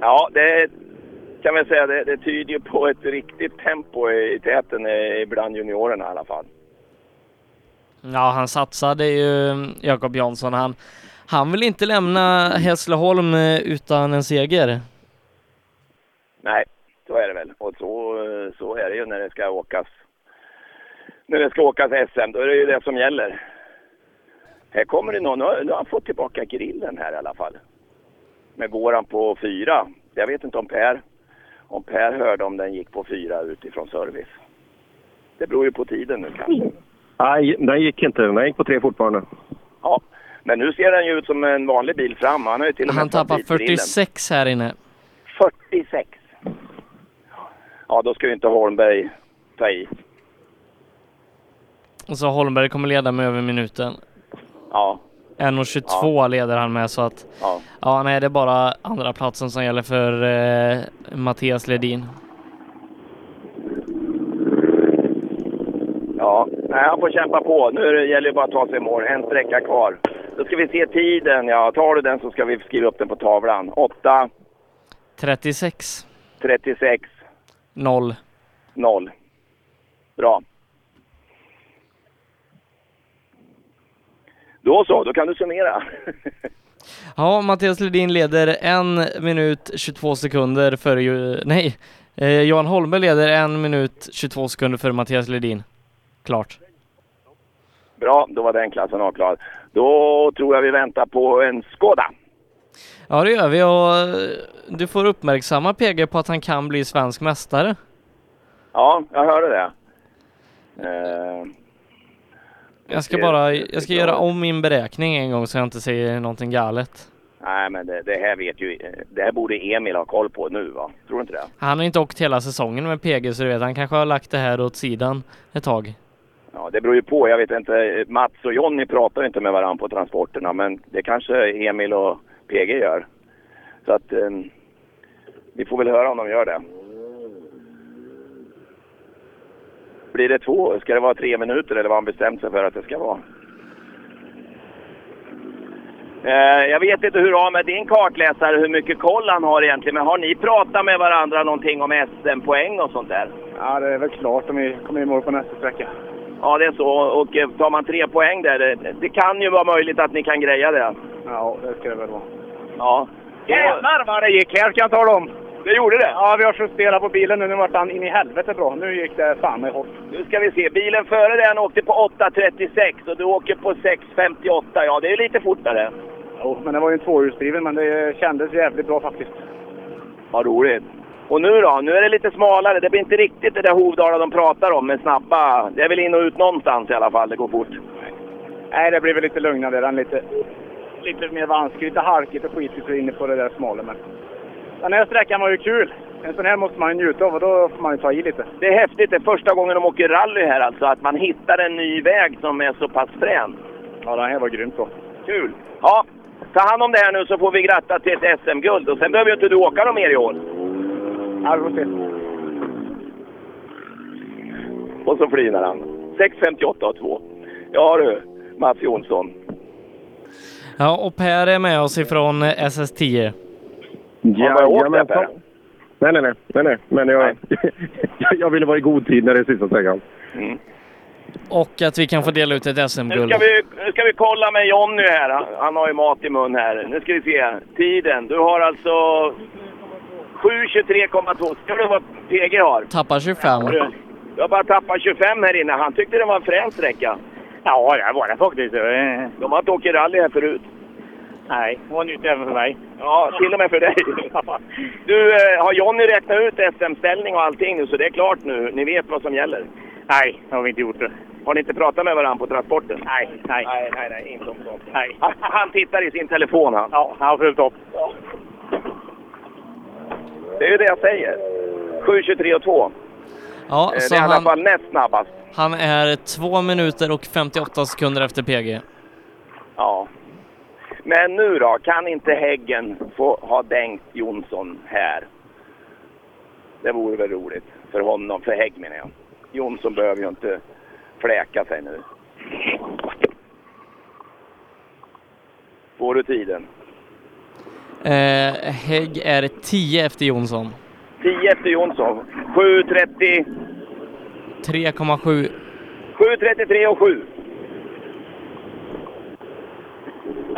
Ja, det kan vi säga. Det, det tyder ju på ett riktigt tempo i, täten eh, bland juniorerna i alla fall. Ja, han satsade ju Jakob Jansson. Han, han vill inte lämna Hässleholm eh, utan en seger. Nej, så är det väl. Och så, eh, så är det ju när det ska åkas. När det ska åkas SM, då är det ju det som gäller. Här kommer det någon, nu har han fått tillbaka grillen här i alla fall. Men går han på fyra? Jag vet inte om Per, om Per hörde om den gick på fyra utifrån service. Det beror ju på tiden nu kanske. Nej, den gick inte. Den gick på tre fortfarande. Ja, men nu ser den ju ut som en vanlig bil fram. Han har ju till och med Han tappar tagit dit grillen. 46 här inne. 46. Ja, då ska ju inte Holmberg ta i. Och så Holmberg kommer leda med över minuten. Ja, 1.22 leder han med så att ja. ja, nej, det är bara andra platsen som gäller för eh, Mattias Ledin. Ja, nej, han får kämpa på. Nu gäller det bara att ta sig i mål. En sträcka kvar. Då ska vi se tiden. Ja, tar du den så ska vi skriva upp den på tavlan. 8, 36 36, 0. 0. Bra. Då så, då kan du summera. Ja, Mattias Ledin leder en minut 22 sekunder före ju, nej, eh, Johan Holmberg leder en minut 22 sekunder före Mattias Ledin. Klart. Bra, då var den klassen avklarad. Då tror jag vi väntar på en Skoda. Ja, det gör vi och eh, du får uppmärksamma PG på att han kan bli svensk mästare. Ja, jag hörde det. Eh, Jag ska bara, jag ska göra om min beräkning en gång så jag inte säger någonting galet. nej, men det, det här vet ju... Det här borde Emil ha koll på nu, va? Tror du inte det? Han har inte åkt hela säsongen med PG så du vet, han kanske har lagt det här åt sidan ett tag. Ja, det beror ju på. Jag vet inte. Mats och Jonny pratar inte med varandra på transporterna, men det kanske Emil och PG gör. Så att eh, vi får väl höra om de gör det. Blir det två? Ska det vara tre minuter eller vad han bestämt sig för att det ska vara? Eh, jag vet inte hur har med din kartläsare, hur mycket koll han har egentligen, men har ni pratat med varandra någonting om SM-poäng och sånt där? Ja, det är väl klart om vi kommer i mål på nästa sträcka. Ja, det är så. Och eh, tar man tre poäng där, det, det kan ju vara möjligt att ni kan greja det. Ja, det ska det väl vara. Ja. Jävlar vad det gick här ska jag tala om! Det gjorde det? Ja, vi har justerat på bilen nu. Nu vart han in i helvete bra. Nu gick det fan med hårt. Nu ska vi se. Bilen före den åkte på 8.36 och du åker på 6.58. Ja, det är lite fortare. Jo, men det var ju en tvåhjulsdriven, men det kändes jävligt bra faktiskt. Vad roligt. Och nu då? Nu är det lite smalare. Det blir inte riktigt det där Hovdala de pratar om med snabba... Det är väl in och ut någonstans i alla fall. Det går fort. Nej, det blir väl lite lugnare. Den lite, lite mer vanskligt, lite halkigt och skitigt inne på det där smala. Men den här sträckan var ju kul. En sån här måste man ju njuta av och då får man ju ta i lite. Det är häftigt. Det är första gången de åker rally här alltså. Att man hittar en ny väg som är så pass frän. Ja, den här var grymt så. Kul! Ja, ta hand om det här nu så får vi gratta till ett SM-guld. Och sen behöver ju inte du åka mer i år. Ja, vi får se. Och så flinar han. 6.58,2. Ja du, Mats Jonsson. Ja, och Per är med oss ifrån SS10. Ja, har jag åkt där, Nej, nej, nej. nej, nej. Men jag, jag ville vara i god tid när det är sista sträckan. Mm. Och att vi kan få dela ut ett SM-guld. Nu, ska vi, nu ska vi kolla med Jonny här. Han har ju mat i mun här. Nu ska vi se. Tiden. Du har alltså 7.23,2. Ska du vad PG har? Tappar 25. Du har bara tappat 25 här inne. Han tyckte det var en frän sträcka. Ja, det var det faktiskt. De har inte åkt rally här förut. Nej, det var nytt även för mig. Ja, till och med för dig. Du, eh, har Jonny räknat ut SM-ställning och allting nu så det är klart nu? Ni vet vad som gäller? Nej, det har vi inte gjort. Det. Har ni inte pratat med varandra på transporten? Nej, nej. Nej, nej, nej, inte om sånt. Nej. Han, han tittar i sin telefon han. Ja, han har fullt upp. Det är ju det jag säger. 7.23 och 2. Ja, Eh, så det är i alla han, fall näst snabbast. han är 2 minuter och 58 sekunder efter PG. Ja. Men nu då, kan inte Häggen få ha dängt Jonsson här? Det vore väl roligt för honom, för Hägg menar jag. Jonsson behöver ju inte fläka sig nu. Får du tiden? Eh, Hägg är 10 efter Jonsson. 10 efter Jonsson. 7.30. 3,7. 7.33 och 7.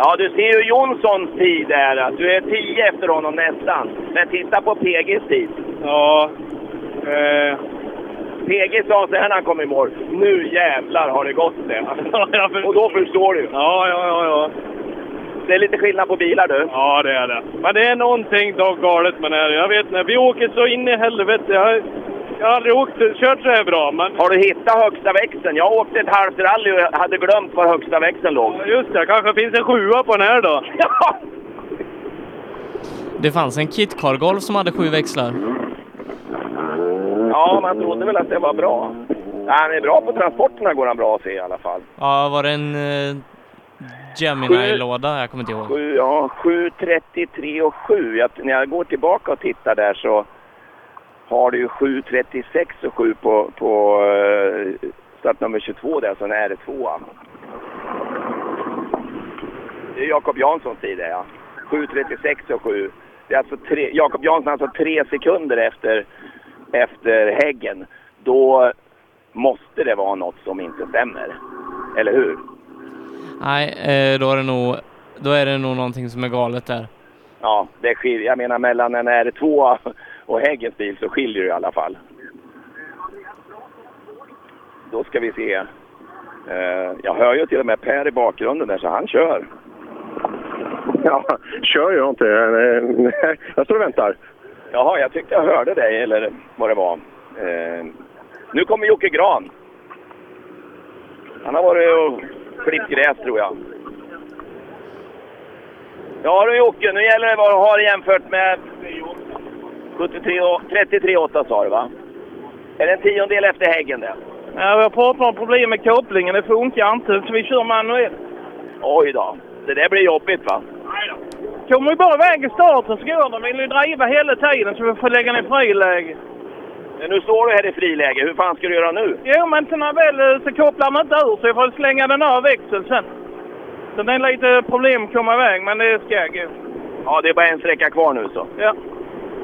Ja, du ser ju Jonssons tid där. Du är 10 efter honom nästan. Men titta på PGs tid. Ja. Eh, PG sa så här när han kom i mål. Nu jävlar har det gått det. Och då förstår du. ja, ja, ja, ja. Det är lite skillnad på bilar du. Ja, det är det. Men det är någonting galet med det här. Jag vet inte, vi åker så in i helvete. Jag, jag har aldrig åkt, kört så här bra, men... Har du hittat högsta växeln? Jag åkte ett halvt rally och hade glömt var högsta växeln låg. Just det, kanske finns en sjua på den här då. Ja! Det fanns en Kit Car Golf som hade sju växlar. Ja, man trodde väl att det var bra. Ja, han är bra på transporterna går han bra att se i alla fall. Ja, var det en eh, Gemini-låda? Jag kommer inte ihåg. Sju, ja, 7.33 och 7. Jag, när jag går tillbaka och tittar där så har du ju 7.36 och 7 på, på uh, startnummer 22 där, så en R2. Det är Jakob Janssons tid det, ja. 7.36 och 7. Det är alltså tre, Jakob Jansson alltså tre sekunder efter, efter Häggen. Då måste det vara något som inte stämmer. Eller hur? Nej, eh, då är det nog då är det nog någonting som är galet där. Ja, det skiljer. Jag menar mellan en R2 och Häggens bil så skiljer det i alla fall. Då ska vi se. Eh, jag hör ju till och med Per i bakgrunden där så han kör. Ja, kör jag inte. Eh, Jag står och väntar. Jaha, jag tyckte jag hörde dig eller vad det var. Eh, nu kommer Jocke Gran. Han har varit och klippt gräs tror jag. Ja du Jocke, nu gäller det vad du har jämfört med 73, 33,8 sa du va? Är det en tiondel efter Häggen det? Ja, vi har om problem med kopplingen. Det funkar inte, så vi kör manuellt. Oj då. Det där blir jobbigt va? Kommer vi bara iväg i starten så går det. Vill ju driva hela tiden så vi får lägga ner friläge. Men nu står du här i friläge. Hur fan ska du göra nu? Jo, men sen när väl så kopplar man inte ur så jag får slänga den av växeln sen. Så det är lite problem att komma iväg, men det ska gå. Ja, det är bara en sträcka kvar nu så. Ja.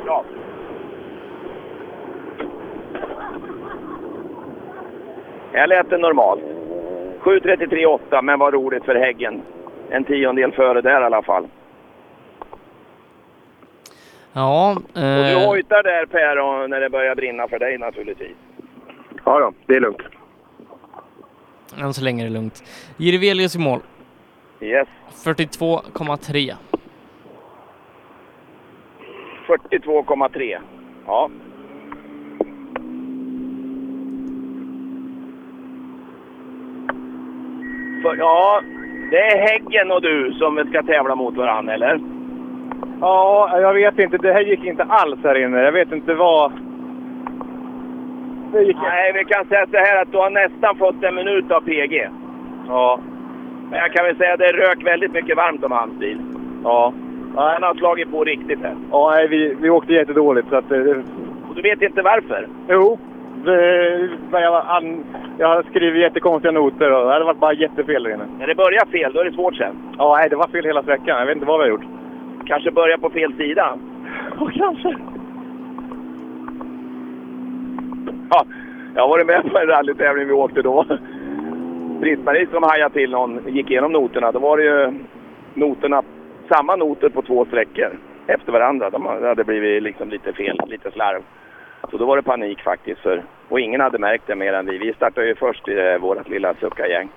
Bra. Här lät det normalt. 7.33,8 men vad roligt för Häggen. En tiondel före där i alla fall. Ja, Och du eh, hojtar där Per när det börjar brinna för dig naturligtvis. Ja, ja, det är lugnt. än så länge är det lugnt. Jirvelius i mål. Yes. 42,3. 42,3. Ja. För, ja, det är Häggen och du som ska tävla mot varandra, eller? Ja, jag vet inte. Det här gick inte alls här inne. Jag vet inte vad... Det gick Nej, vi kan säga så här att du har nästan fått en minut av PG. Ja. Men jag kan väl säga att det rök väldigt mycket varmt om hans bil. Ja. Han har slagit på riktigt här. Ja, vi, vi åkte jättedåligt så att... eh, Och du vet inte varför? Jo. Men jag, han, jag har skrivit jättekonstiga noter och det hade varit bara jättefel där inne. När det börjar fel, då är det svårt sen. Ja, nej, det var fel hela sträckan. Jag vet inte vad vi har gjort. Kanske börja på fel sida. Ja, kanske. Ja, jag varit med på en rallytävling vi åkte då. Britt-Marie som hajade till någon gick igenom noterna. Då var det ju noterna, samma noter på två sträckor efter varandra. De hade blivit liksom lite fel, lite slarv. Så då var det panik faktiskt. För, och ingen hade märkt det mer än vi. Vi startade ju först i eh, vårt lilla suckargäng.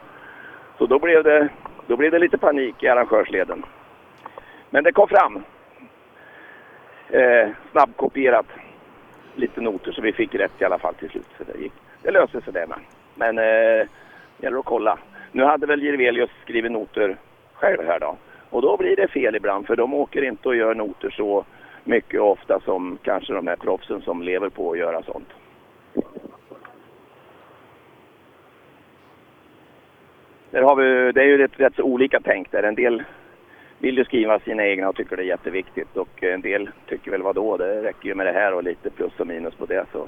Så då blev, det, då blev det lite panik i arrangörsleden. Men det kom fram. Eh, snabbkopierat lite noter så vi fick rätt i alla fall till slut. Så det, gick. det löste sig det med. Men eh, gäller att kolla. Nu hade väl Jirvelius skrivit noter själv här då. Och då blir det fel ibland för de åker inte och gör noter så mycket och ofta som kanske de här proffsen som lever på att göra sånt. Där har vi, det är ju rätt, rätt så olika tänk där. En del vill ju skriva sina egna och tycker det är jätteviktigt och en del tycker väl vadå, det räcker ju med det här och lite plus och minus på det. Så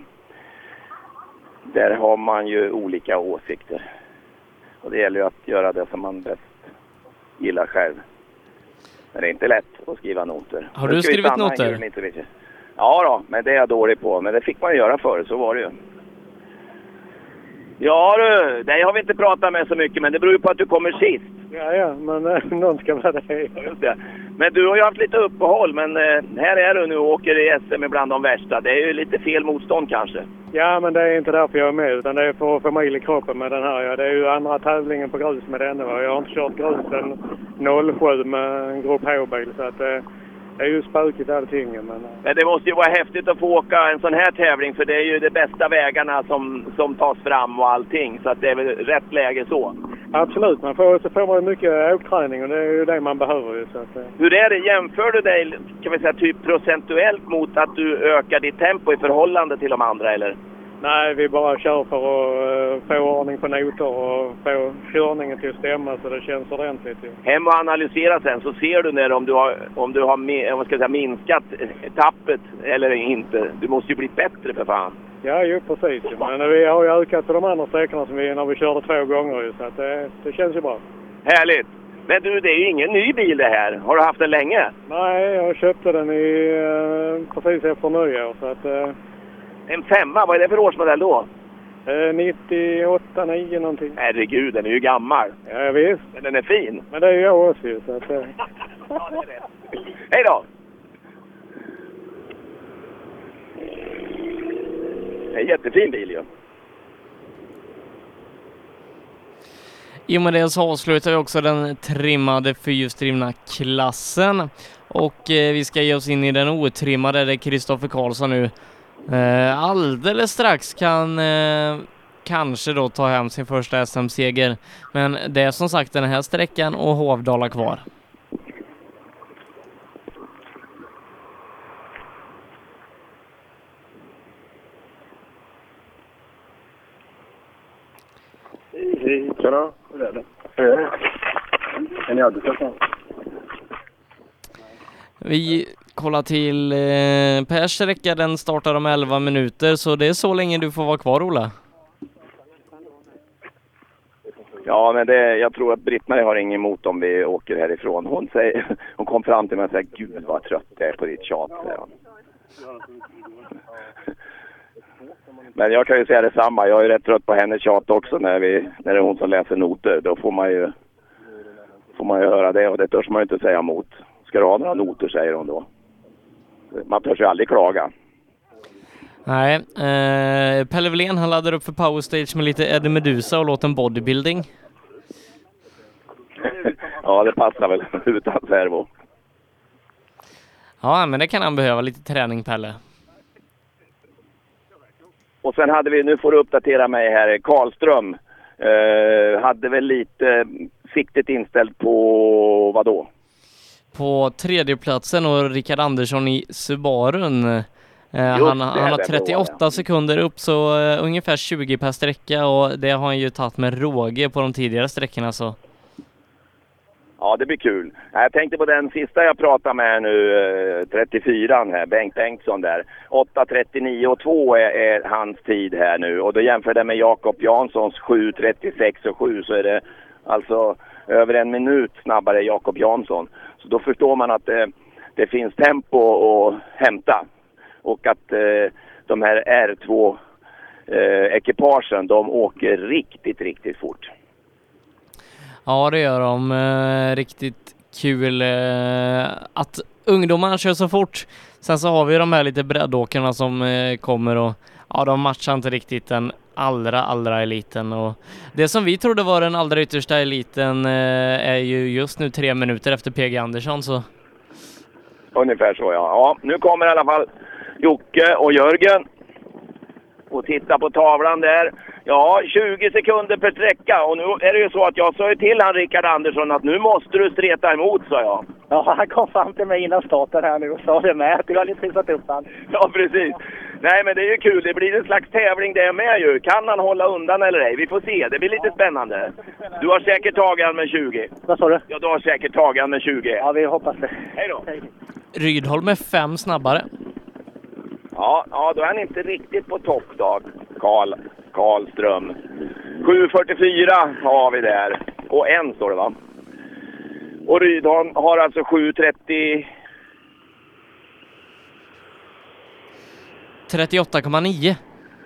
där har man ju olika åsikter. Och det gäller ju att göra det som man bäst gillar själv. Men det är inte lätt att skriva noter. Har du skrivit noter? Ja då, men det är jag dålig på. Men det fick man ju göra förr, så var det ju. Ja du, dig har vi inte pratat med så mycket, men det beror ju på att du kommer sist. Ja, ja, men eh, någon ska vara det. Just det. Men du har ju haft lite uppehåll, men eh, här är du nu och åker i SM bland de värsta. Det är ju lite fel motstånd kanske. Ja, men det är inte därför jag är med, utan det är för att få mil i kroppen med den här. Ja. Det är ju andra tävlingen på grus med denna. Va? Jag har inte kört grus sedan 07 med en Grupp H-bil, så att, eh, det är ju spökigt allting. Men, eh, Men det måste ju vara häftigt att få åka en sån här tävling, för det är ju de bästa vägarna som, som tas fram och allting. Så att det är väl rätt läge så. absolut, man får, så får man mycket åkträning och det är ju det man behöver. Ju, så att, eh. Hur är det? Jämför du dig kan vi säga, typ procentuellt mot att du ökar ditt tempo i förhållande till de andra, eller? Nej, vi bara kör för att eh, få ordning på noter och få körningen till att stämma så det känns ordentligt. Ju. Hem och analysera sen, så ser du när om du har, om du har mi- vad ska säga, minskat tappet eller inte. Du måste ju bli bättre för fan. Ja, ju precis. Men vi har ju ökat på de andra sträckorna som vi, när vi körde två gånger ju, så att det, det känns ju bra. Härligt! Men du, det är ju ingen ny bil det här. Har du haft den länge? Nej, jag köpte den i, eh, precis efter nyår så att eh, En femma, vad är det för årsmodell då? eh, 98, 9 någonting. Herregud, den är ju gammal. Ja, visst. Men den är fin. Men det är ju jag också ju, så att... Eh, Hej då! Det är en jättefin bil ju. I och med det så avslutar vi också den trimmade fyrhjulsdrivna klassen och eh, vi ska ge oss in i den otrimmade där Kristoffer Karlsson nu eh, alldeles strax kan eh, kanske då ta hem sin första SM-seger. Men det är som sagt den här sträckan och Hovdala kvar. Tjena, hur är det? Hur är det? Är ni arbetslösa? Vi kollar till eh, Pers sträcka, den startar om 11 minuter så det är så länge du får vara kvar Ola. Ja, men det, jag tror att Britt-Marie har inget emot om vi åker härifrån. Hon, säger, hon kom fram till mig och sa Gud vad trött jag är på ditt tjat, säger hon. Men jag kan ju säga detsamma. Jag är rätt trött på hennes tjat också när, vi, när det är hon som läser noter. Då får man ju, får man ju höra det och det törs man ju inte säga emot. Ska du ha några noter, säger hon då. Man törs ju aldrig klaga. Nej, eh, Pelle Wilén han laddar upp för powerstage med lite Eddie Meduza och låten Bodybuilding. ja, det passar väl utan servo. Ja, men det kan han behöva, lite träning Pelle. Och sen hade vi, nu får du uppdatera mig här, Karlström. Eh, hade väl lite siktet inställt på vad då? På tredjeplatsen och Rickard Andersson i Subarun. Eh, Just han, han har det 38 var det. sekunder upp så eh, ungefär 20 per sträcka och det har han ju tagit med råge på de tidigare sträckorna så. Ja, det blir kul. Jag tänkte på den sista jag pratade med nu, eh, 34 här, Bengt Bengtsson där. 8.39 och 2 är, är hans tid här nu och då jämför det med Jakob Janssons 7.36 och 7 så är det alltså över en minut snabbare Jakob Jansson. Så då förstår man att det, det finns tempo att hämta och att eh, de här R2 eh, ekipagen de åker riktigt, riktigt fort. Ja, det gör de. Eh, riktigt kul eh, att ungdomarna kör så fort. Sen så har vi de här lite breddåkarna som eh, kommer och ja, de matchar inte riktigt den allra, allra eliten och det som vi trodde var den allra yttersta eliten eh, är ju just nu tre minuter efter PG Andersson så Ungefär så ja. ja. Nu kommer i alla fall Jocke och Jörgen. Och titta på tavlan där. Ja, 20 sekunder per sträcka. Och nu är det ju så att jag sa ju till han Rickard Andersson att nu måste du streta emot, sa jag. Ja, han kom fram till mig innan starten här nu och sa det med. Du har lite trissat upp han. Ja, precis. Nej, men det är ju kul. Det blir en slags tävling det med ju. Kan han hålla undan eller ej? Vi får se. Det blir lite spännande. Du har säkert tagit han med 20. Vad sa du? Ja, du har säkert tagit han med 20. Ja, vi hoppas det. Hej då! Rydholm är fem snabbare. Ja, ja, då är han inte riktigt på topp då, Karl Karlström. 7.44 har vi där. Och en står det va? Och Rydholm har alltså 7.30... 38,9.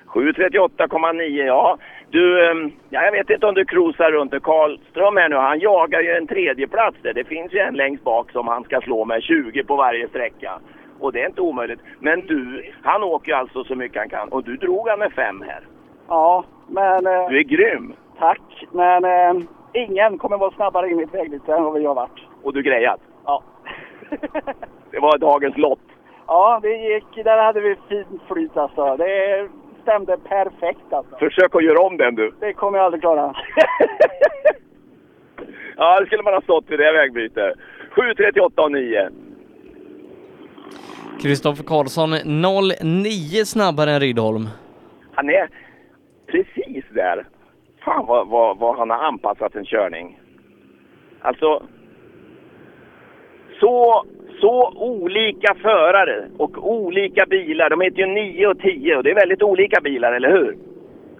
7.38,9 ja. Du, ehm, ja, jag vet inte om du cruisar runt Karlström här nu. Han jagar ju en tredje plats där. Det finns ju en längst bak som han ska slå med 20 på varje sträcka. Och det är inte omöjligt. Men du, han åker ju alltså så mycket han kan. Och du drog han med fem här. Ja, men... Eh, Du är grym! tack. Men eh, ingen kommer vara snabbare in i ett vägbyte än vad vi har varit. Och du grejat. Ja. Det var dagens lott. Ja, det gick. Där hade vi fint flyt alltså. Det stämde perfekt alltså. Försök att göra om den du. Det kommer jag aldrig klara. ja, det skulle man ha stått vid det vägbytet. 7.38 och 9. Kristoffer Karlsson 09 snabbare än Rydholm. Han är precis där. Fan vad, vad, vad han har anpassat en körning. Alltså, så, så olika förare och olika bilar. De heter ju 9 och 10 och det är väldigt olika bilar, eller hur?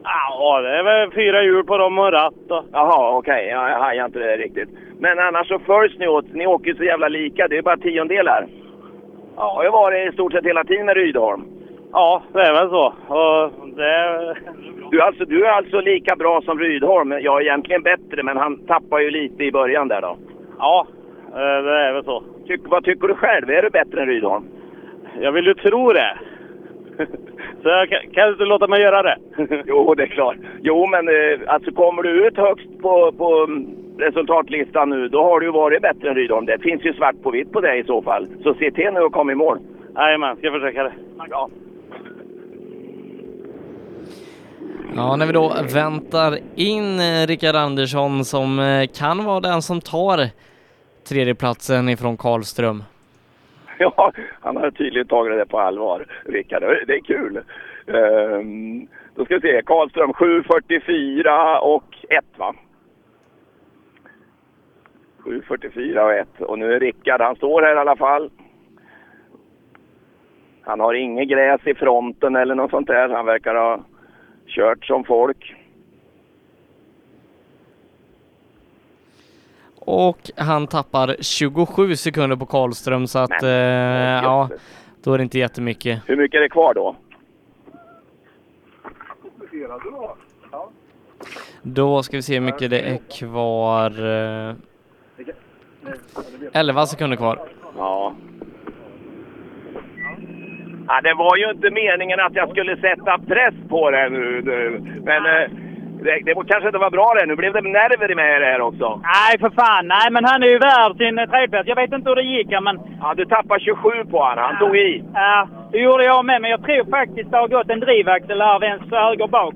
Ja, det är väl fyra hjul på dem och ratt och... Jaha, okej. Ja, jag hajar inte det riktigt. Men annars så följs ni åt. Ni åker ju så jävla lika. Det är bara tiondelar. Ja, jag har varit i stort sett hela tiden med Rydholm. Ja, det är väl så. Och det... Du, är alltså, du är alltså lika bra som Rydholm. Jag är egentligen bättre, men han tappar ju lite i början där då. Ja, eh, det är väl så. Tyck, vad tycker du själv? Är du bättre än Rydholm? Jag vill ju tro det. Så jag kan, kan inte låta mig göra det. Jo, det är klart. Jo, men eh, alltså kommer du ut högst på, på mm, resultatlistan nu, då har du ju varit bättre än Rydholm. Det finns ju svart på vitt på dig i så fall. Så se till nu och kom i mål. Jajamän, ska jag försöka det. Ja. Ja, när vi då väntar in eh, Rickard Andersson som eh, kan vara den som tar tredjeplatsen ifrån Karlström. Ja, han har tydligen tagit det på allvar, Rickard. Det är kul. Ehm, då ska vi se. Karlström 7.44 och 1 va? 7.44 och 1. Och nu är Rickard, han står här i alla fall. Han har inget gräs i fronten eller något sånt där. Han verkar ha kört som folk. Och han tappar 27 sekunder på Karlström så att eh, ja, då är det inte jättemycket. Hur mycket är det kvar då? Då ska vi se hur mycket det är kvar. eh, 11 sekunder kvar. Ja. ja. Det var ju inte meningen att jag skulle sätta press på nu. nu. Men eh, det, det kanske inte var bra det. Nu blev det nerver med det här också. Nej, för fan. Nej, men han är ju värd sin eh, tredjeplats. Jag vet inte hur det gick, ja, men... Ja, du tappade 27 på honom. Han tog i. Ja, det gjorde jag med. Men jag tror faktiskt det har gått en drivaxel här vänster höger bak.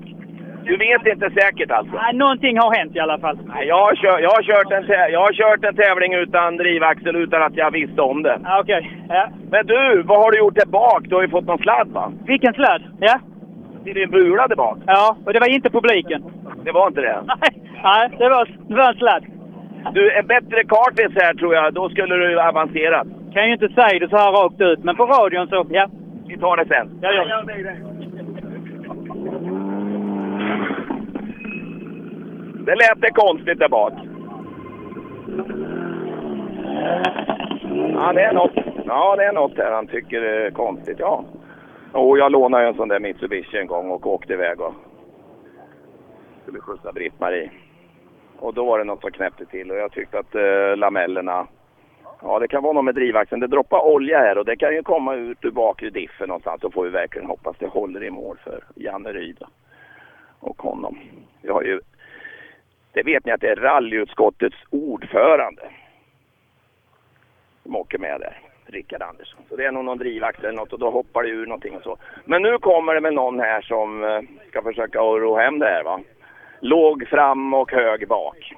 Du vet inte säkert alltså? Nej, någonting har hänt i alla fall. Nej, jag, har kört, jag, har kört en jag har kört en tävling utan drivaxel utan att jag visste om det. Ja, Okej. Ja. Men du, vad har du gjort där bak? Du har ju fått någon sladd va? Vilken sladd? Ja. Till din bula där bak? Ja, och det var inte publiken. Det var inte det? Nej, nej det, var, det var en sladd. Du, en bättre kartis här tror jag. Då skulle du avancera. Kan ju inte säga det så här rakt ut, men på radion så, ja. Vi tar det sen. Jag gör det. Det lät det konstigt där bak. Ja, det är något. Ja, det är något här han tycker är konstigt. Ja. Och jag lånade en sån där Mitsubishi en gång och åkte iväg och skulle skjutsa Britt-Marie. Och då var det något som knäppte till och jag tyckte att eh, lamellerna Ja, det kan vara något med drivaxeln. Det droppar olja här och det kan ju komma ut ur bakre diffen någonstans. Då får vi verkligen hoppas det håller i mål för Janne Ryd och honom. Vi har ju det vet ni att det är rallyutskottets ordförande som åker med där, Rickard Andersson. Så det är nog någon drivaxel eller något och då hoppar det ur någonting och så. Men nu kommer det med någon här som eh, ska försöka att ro hem det här va. Låg fram och hög bak.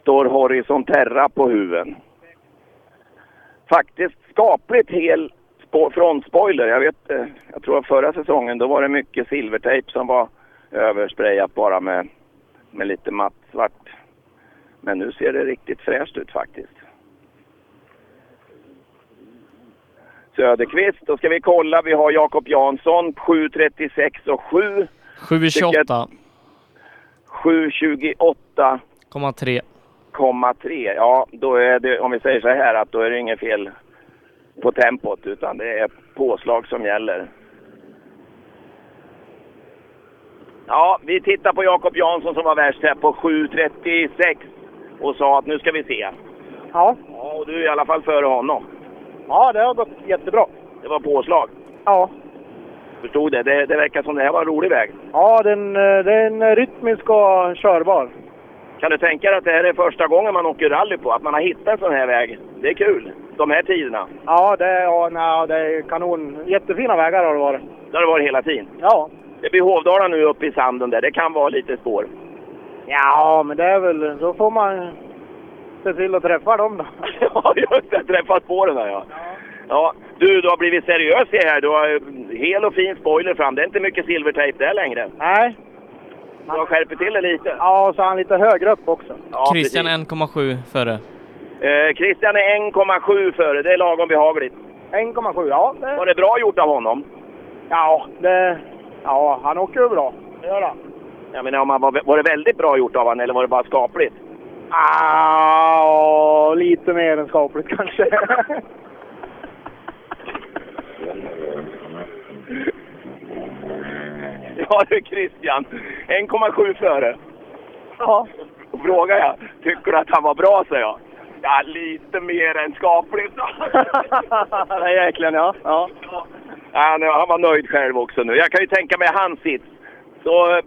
Står Horizon Terra på huven. Faktiskt skapligt hel frontspoiler. Jag vet, eh, jag tror att förra säsongen då var det mycket silvertejp som var översprayat bara med, med lite matt svart. Men nu ser det riktigt fräscht ut faktiskt. Söderqvist, då ska vi kolla. Vi har Jakob Jansson 7.36 och 7. 7.28. 7.28,3. 0,3. Ja, då är det, om vi säger så här, att då är det inget fel på tempot, utan det är påslag som gäller. Ja, vi tittar på Jakob Jansson som var värst här på 7.36 och sa att nu ska vi se. Ja. Ja, och du är i alla fall före honom. Ja, det har gått jättebra. Det var påslag. Ja. Förstod det. Det, det verkar som det här var en rolig väg. Ja, den, eh, den är rytmisk och körbar. Kan du tänka dig att det här är första gången man åker rally på? Att man har hittat en sån här väg? Det är kul. De här tiderna. Ja, det, ja, nej, det är kanon. Jättefina vägar har det varit. Det har det varit hela tiden. Ja. Det blir Hovdala nu uppe i sanden där. Det kan vara lite spår. Ja, men det är väl... Då får man se till att träffa dem då. ja, just det. Träffat spåren där ja. Ja, du, du har blivit seriös i här. Du har eh, hel och fin spoiler fram. Det är inte mycket silvertejp där längre. Nej. Du har skärpt till det lite. Ja, och så är han lite högre upp också. Ja, Christian precis. 1,7 före. Eh, Christian är 1,7 före. Det är lagom behagligt. 1,7, ja. Det, Var det bra gjort av honom? ja, det, ja, han åker ju bra. Det gör han. Jag menar, om han var, var det väldigt bra gjort av honom eller var det bara skapligt? Ah, lite mer än skapligt kanske. Ja du Christian, 1,7 före. ja. Och frågar jag, tycker du att han var bra? säger jag. Ja, lite mer än skapligt. är jäklen, ja. ja. Ja, han var nöjd själv också nu. Jag kan ju tänka mig hans sits. Så,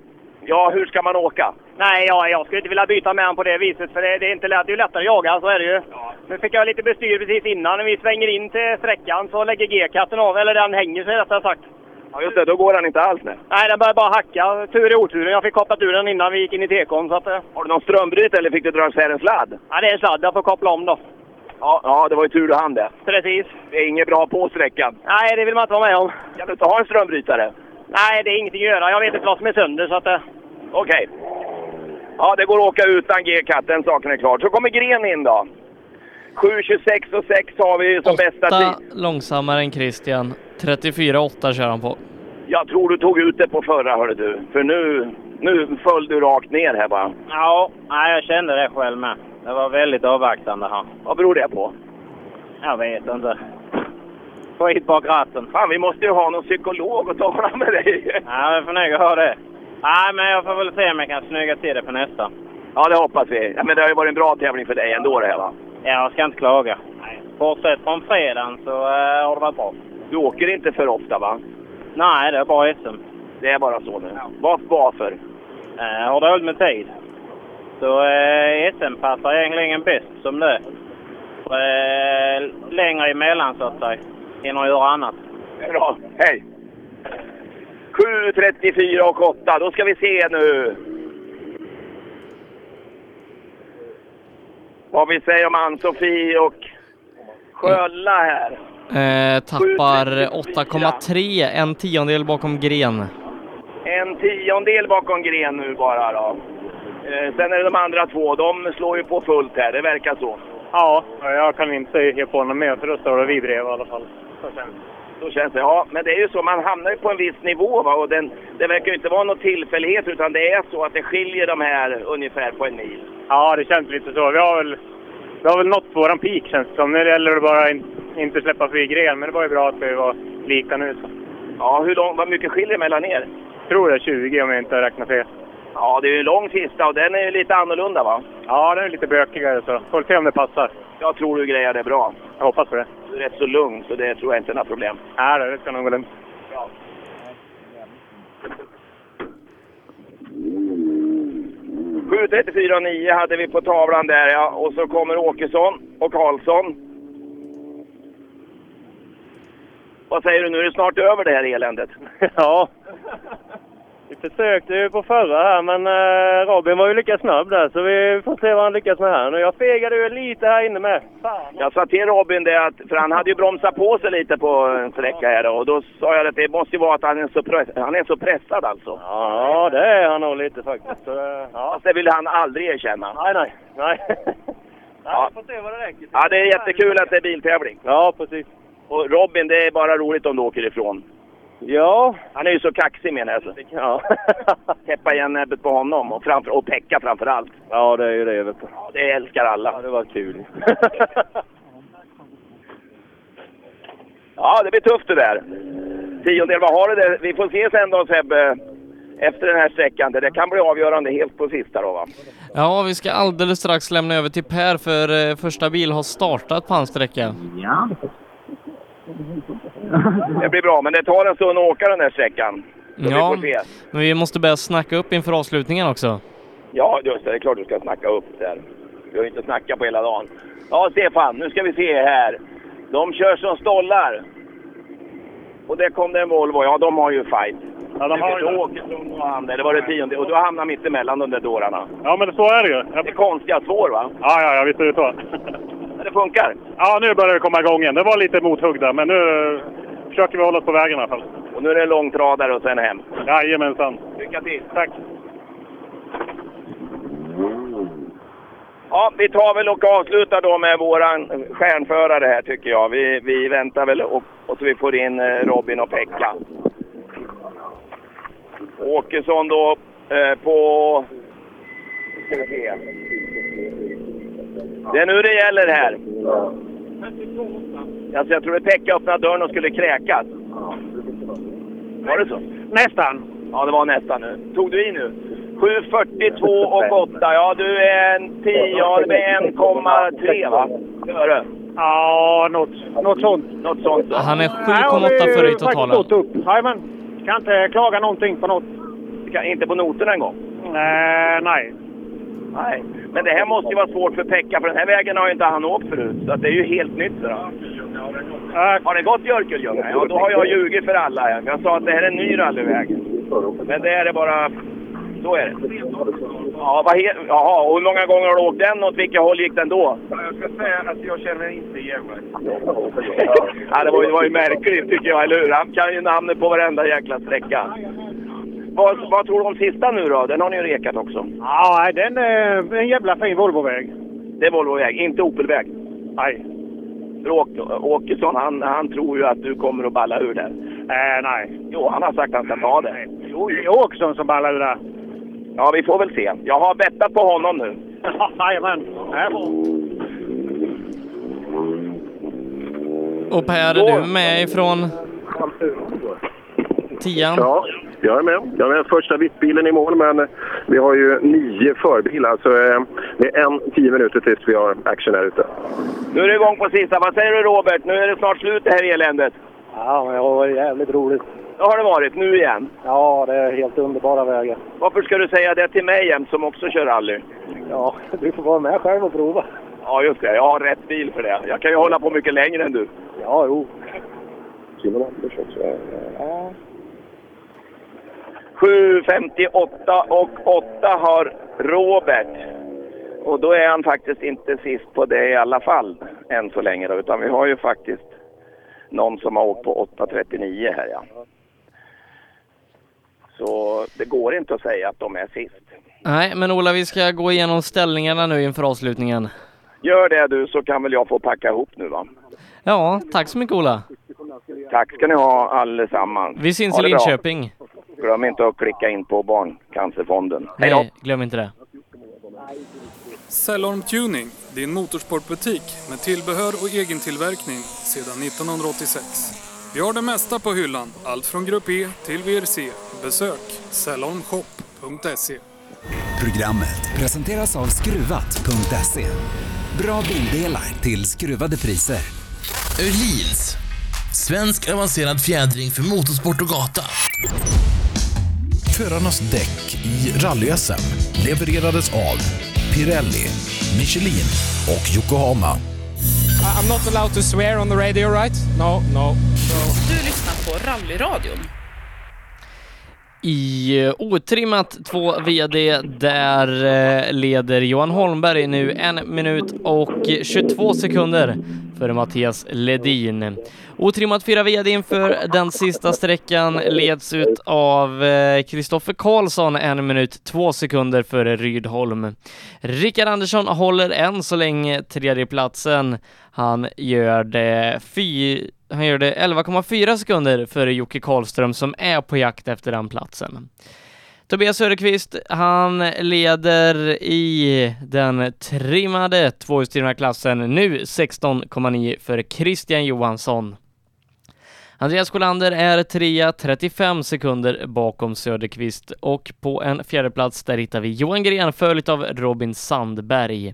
ja, hur ska man åka? Nej, ja, jag skulle inte vilja byta med honom på det viset för det, det är inte lätt. Det är lättare att jaga, så är det ju. Nu fick jag lite bestyr precis innan. När vi svänger in till sträckan så lägger G-katten av, eller den hänger sig rättare sagt. Ja, just det. Då går han inte alls nu. Nej, den börjar bara hacka. Tur i oturen. Jag fick kopplat ur den innan vi gick in i tekon. Så att, eh, Har du någon strömbrytare eller fick du dra isär en sladd? ja, det är en sladd. Jag får koppla om då. Ja, ja, det var ju tur du hann det. Precis. Det är inget bra på sträckan. Nej, det vill man inte vara med om. Kan du inte ha en strömbrytare? Nej, det är ingenting att göra. Jag vet inte vad som är sönder så att... eh, Okej. Ja, det går att åka utan G-katt, den saken är klar. Så kommer Gren in då. 7.26 och 6 har vi som bästa 8 tid. långsammare än Christian. 34,8 kör han på. Jag tror du tog ut det på förra, hörde du. För nu, nu föll du rakt ner här bara. Ja, nej, jag kände det själv med. Det var väldigt avvaktande här. Vad beror det på? Jag vet inte. Skit bak ratten. Fan, vi måste ju ha någon psykolog att tala med dig. Ja, jag får nog ha det. Nej, men jag får väl se om jag kan snygga till det på nästa. Ja, det hoppas vi. Ja, men det har ju varit en bra tävling för dig ändå det här va? Ja, jag ska inte klaga. Nej. Bortsett från fredagen så uh, har det varit bra. Du åker inte för ofta va? Nej, det är bara SM. Det är bara så nu. Vad, varför? Uh, jag har dåligt med tid. Så uh, SM passar egentligen bäst som det är. Uh, längre emellan så att säga. Hinner göra annat. Bra. Hej! 7.34 och 8. Då ska vi se nu. Vad vi säger om Ann-Sofie och Skölla här. Eh, tappar 8,3, en tiondel bakom Gren. En tiondel bakom Gren nu bara då. Eh, sen är det de andra två. De slår ju på fullt här. Det verkar så. Ja, jag kan inte ge på något mer för då står det vi brev i alla fall. Så känns det. Så känns det. Ja, men det är ju så. Man hamnar ju på en viss nivå va? och den, det verkar ju inte vara någon tillfällighet utan det är så att det skiljer de här ungefär på en mil. Ja, det känns lite så. Vi har väl, vi har väl nått våran peak känns det som. Nu gäller det bara in, inte släppa fri gren, men det var ju bra att vi var lika nu. Så. Ja, hur lång, vad mycket skiljer mellan er? Jag tror det är 20 om jag inte räknar fel. Ja, det är ju en lång sista och den är ju lite annorlunda va? Ja, den är lite bökigare så får se om det passar. Jag tror du grejar det bra. Jag hoppas på det. Rätt så lugn så det tror jag inte är några problem. Nej, det ska nog gå lugnt. Mm. 7.34,9 hade vi på tavlan där ja. Och så kommer Åkesson och Karlsson. Vad säger du nu? Är det snart över det här eländet? Ja. Vi försökte ju på förra här, men eh, Robin var ju lika snabb där, så vi får se vad han lyckas med här. Nu, jag fegade ju lite här inne med. Fan. Jag sa till Robin det att, för han hade ju bromsat på sig lite på en sträcka här och då sa jag att det måste ju vara att han är så, press, han är så pressad alltså. Ja, det är han nog lite faktiskt. Så, eh, ja. Fast det vill han aldrig erkänna. Nej, nej. Nej. Ja. Får se vad det räcker. Ja, det är jättekul att det är biltävling. Ja, precis. Och Robin, det är bara roligt om du åker ifrån. Ja, Han är ju så kaxig menar jag. ja. Täppa igen näbbet på honom och, framför, och Pekka framför allt. ja det är ju det vet du. Ja, det älskar alla. Ja, det var kul. Ja, det blir tufft det där. Tiondel, vad har du där? Vi får se sen då Sebbe, efter den här sträckan. Det kan bli avgörande helt på sista då va? Ja, vi ska alldeles strax lämna över till Per för eh, första bil har startat på hans sträcka. Det blir bra, men det tar en stund att åka den där sträckan. Så Ja, vi men vi måste börja snacka upp inför avslutningen också. Ja, just det. Det är klart du ska snacka upp där. Vi har ju inte snackat på hela dagen. Ja, Stefan, nu ska vi se här. De kör som stollar. Och där kom det en Volvo. Ja, de har ju fight. Ja, de har ju. Åkesson och han där, det var det tionde. Och du har hamnat mitt emellan de där dårarna. Ja, men så är det ju. Det är konstiga svår va? Ja, ja, ja, visst är det så. Men det funkar. Ja, nu börjar det komma igång igen. Det var lite mothugg där, men nu försöker vi hålla oss på vägen i alla fall. Och nu är det långtradare och sen hem. Jajamensan. Lycka till! Tack. Ja, vi tar väl och avslutar då med våran stjärnförare här tycker jag. Vi, vi väntar väl och, och så vi får in eh, Robin och Pekka. Åkesson då eh, på... ska vi se. Det är nu det gäller här. Alltså jag trodde Pekka öppnade dörren och skulle kräkas. Var det så? Nästan. Ja, det var nästan nu. Tog du i nu? 7.42 och 8. Ja, du är en 10, ja, det är 1,3 va? Före. Ja, något, något sånt. Något sånt. så. Han är Nej, och 7,8 vi före i har faktiskt totalen. gått upp. Jajamän. Kan inte klaga någonting på något. Kan- Inte på noterna en gång. Eh, nej. Nej. Men det här måste ju vara svårt för Pekka, för den här vägen har ju inte han åkt förut. Så det är ju helt nytt för honom. Har det gått Björkelljunga? Ja, då har jag ljugit för alla. Jag sa att det här är en ny rallyväg. Men det är det bara... Så är det. Ja, vad he... Jaha, och hur många gånger har du åkt den? Åt vilket håll gick den då? Jag ska säga att jag känner inte igen mig. Ja, det var, ju, det var ju märkligt tycker jag, eller hur? Han kan ju namnet på varenda jäkla sträcka. Vad, vad tror du om sista nu då? Den har ni ju rekat också. ja, den är en jävla fin Volvoväg. Det är Volvoväg, inte Opelväg. Nej. För Åk- Åkesson, han, han tror ju att du kommer att balla ur där. Eh, nej. Jo, han har sagt att han ska ta det. Jo, det är Åkesson som ballar ur där. Ja, vi får väl se. Jag har bettat på honom nu. Jajamän. Äh. Och Per, är du med ifrån tian? Ja, jag är med. Jag är med första vittbilen i mål, men vi har ju nio förbilar. Så eh, det är en tio minuter tills vi har action här ute. Nu är det igång på sista. Vad säger du Robert? Nu är det snart slut det här eländet. Ja, men det har varit jävligt roligt. Det har det varit. Nu igen. Ja, det är helt underbara vägar. Varför ska du säga det till mig jämt som också kör rally? Ja, du får vara med själv och prova. Ja, just det. Jag har rätt bil för det. Jag kan ju hålla på mycket längre än du. Ja, jo. Simon Anders också. Ja. 7.58 och 8 har Robert. Och då är han faktiskt inte sist på det i alla fall än så länge då, utan vi har ju faktiskt någon som har åkt på 8.39 här ja. Så det går inte att säga att de är sist. Nej, men Ola, vi ska gå igenom ställningarna nu inför avslutningen. Gör det du så kan väl jag få packa ihop nu va. Ja, tack så mycket Ola. Tack ska ni ha allesammans. Vi syns i det bra. Glöm inte att klicka in på Barncancerfonden. Hej då! Nej, glöm inte det. Cellorm Tuning, din motorsportbutik med tillbehör och egen tillverkning sedan 1986. Vi har det mesta på hyllan, allt från Grupp E till VRC. Besök cellormshop.se. Programmet presenteras av Skruvat.se. Bra bildelar till skruvade priser. Öhlins. Svensk avancerad fjädring för motorsport och gata. Förarnas däck i rally-SM levererades av Pirelli, Michelin och Yokohama. I'm not allowed to swear on the radio, right? No, no. Du lyssnar på Rallyradion. I eh, otrimmat 2 VD där eh, leder Johan Holmberg nu en minut och 22 sekunder före Mattias Ledin. Otrimmat 4 VD inför den sista sträckan leds ut av eh, Kristoffer Karlsson en minut 2 sekunder före Rydholm. Rickard Andersson håller än så länge tredjeplatsen. Han gör det fy han gör det 11,4 sekunder före Jocke Karlström som är på jakt efter den platsen. Tobias Söderqvist, han leder i den trimmade tvåhjulsdrivna klassen nu 16,9 för Christian Johansson. Andreas Kolander är trea, 35 sekunder bakom Söderqvist och på en fjärdeplats där hittar vi Johan Gren följt av Robin Sandberg.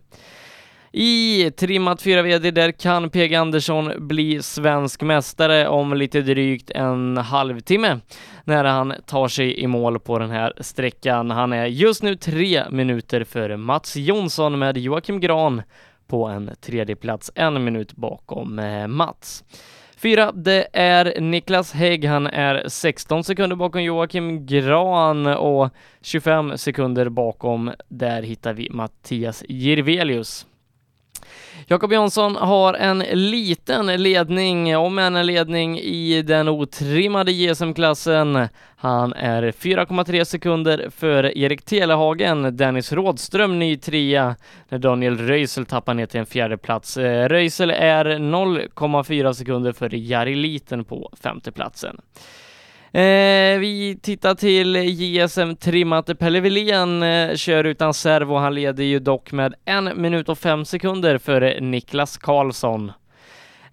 I trimmat 4 VD där kan PG Andersson bli svensk mästare om lite drygt en halvtimme när han tar sig i mål på den här sträckan. Han är just nu tre minuter före Mats Jonsson med Joakim Gran på en tredje plats, en minut bakom eh, Mats. Fyra, det är Niklas Hägg. Han är 16 sekunder bakom Joakim Gran och 25 sekunder bakom. Där hittar vi Mattias Jirvelius. Jakob Jansson har en liten ledning, om än en ledning i den otrimmade JSM-klassen. Han är 4,3 sekunder före Erik Telehagen, Dennis Rådström ny trea, när Daniel Röisel tappar ner till en fjärde plats. Eh, Röisel är 0,4 sekunder före Jari Liten på femteplatsen. Eh, vi tittar till JSM trimmat. Pelle Wilén eh, kör utan servo. Han leder ju dock med en minut och fem sekunder före Niklas Karlsson.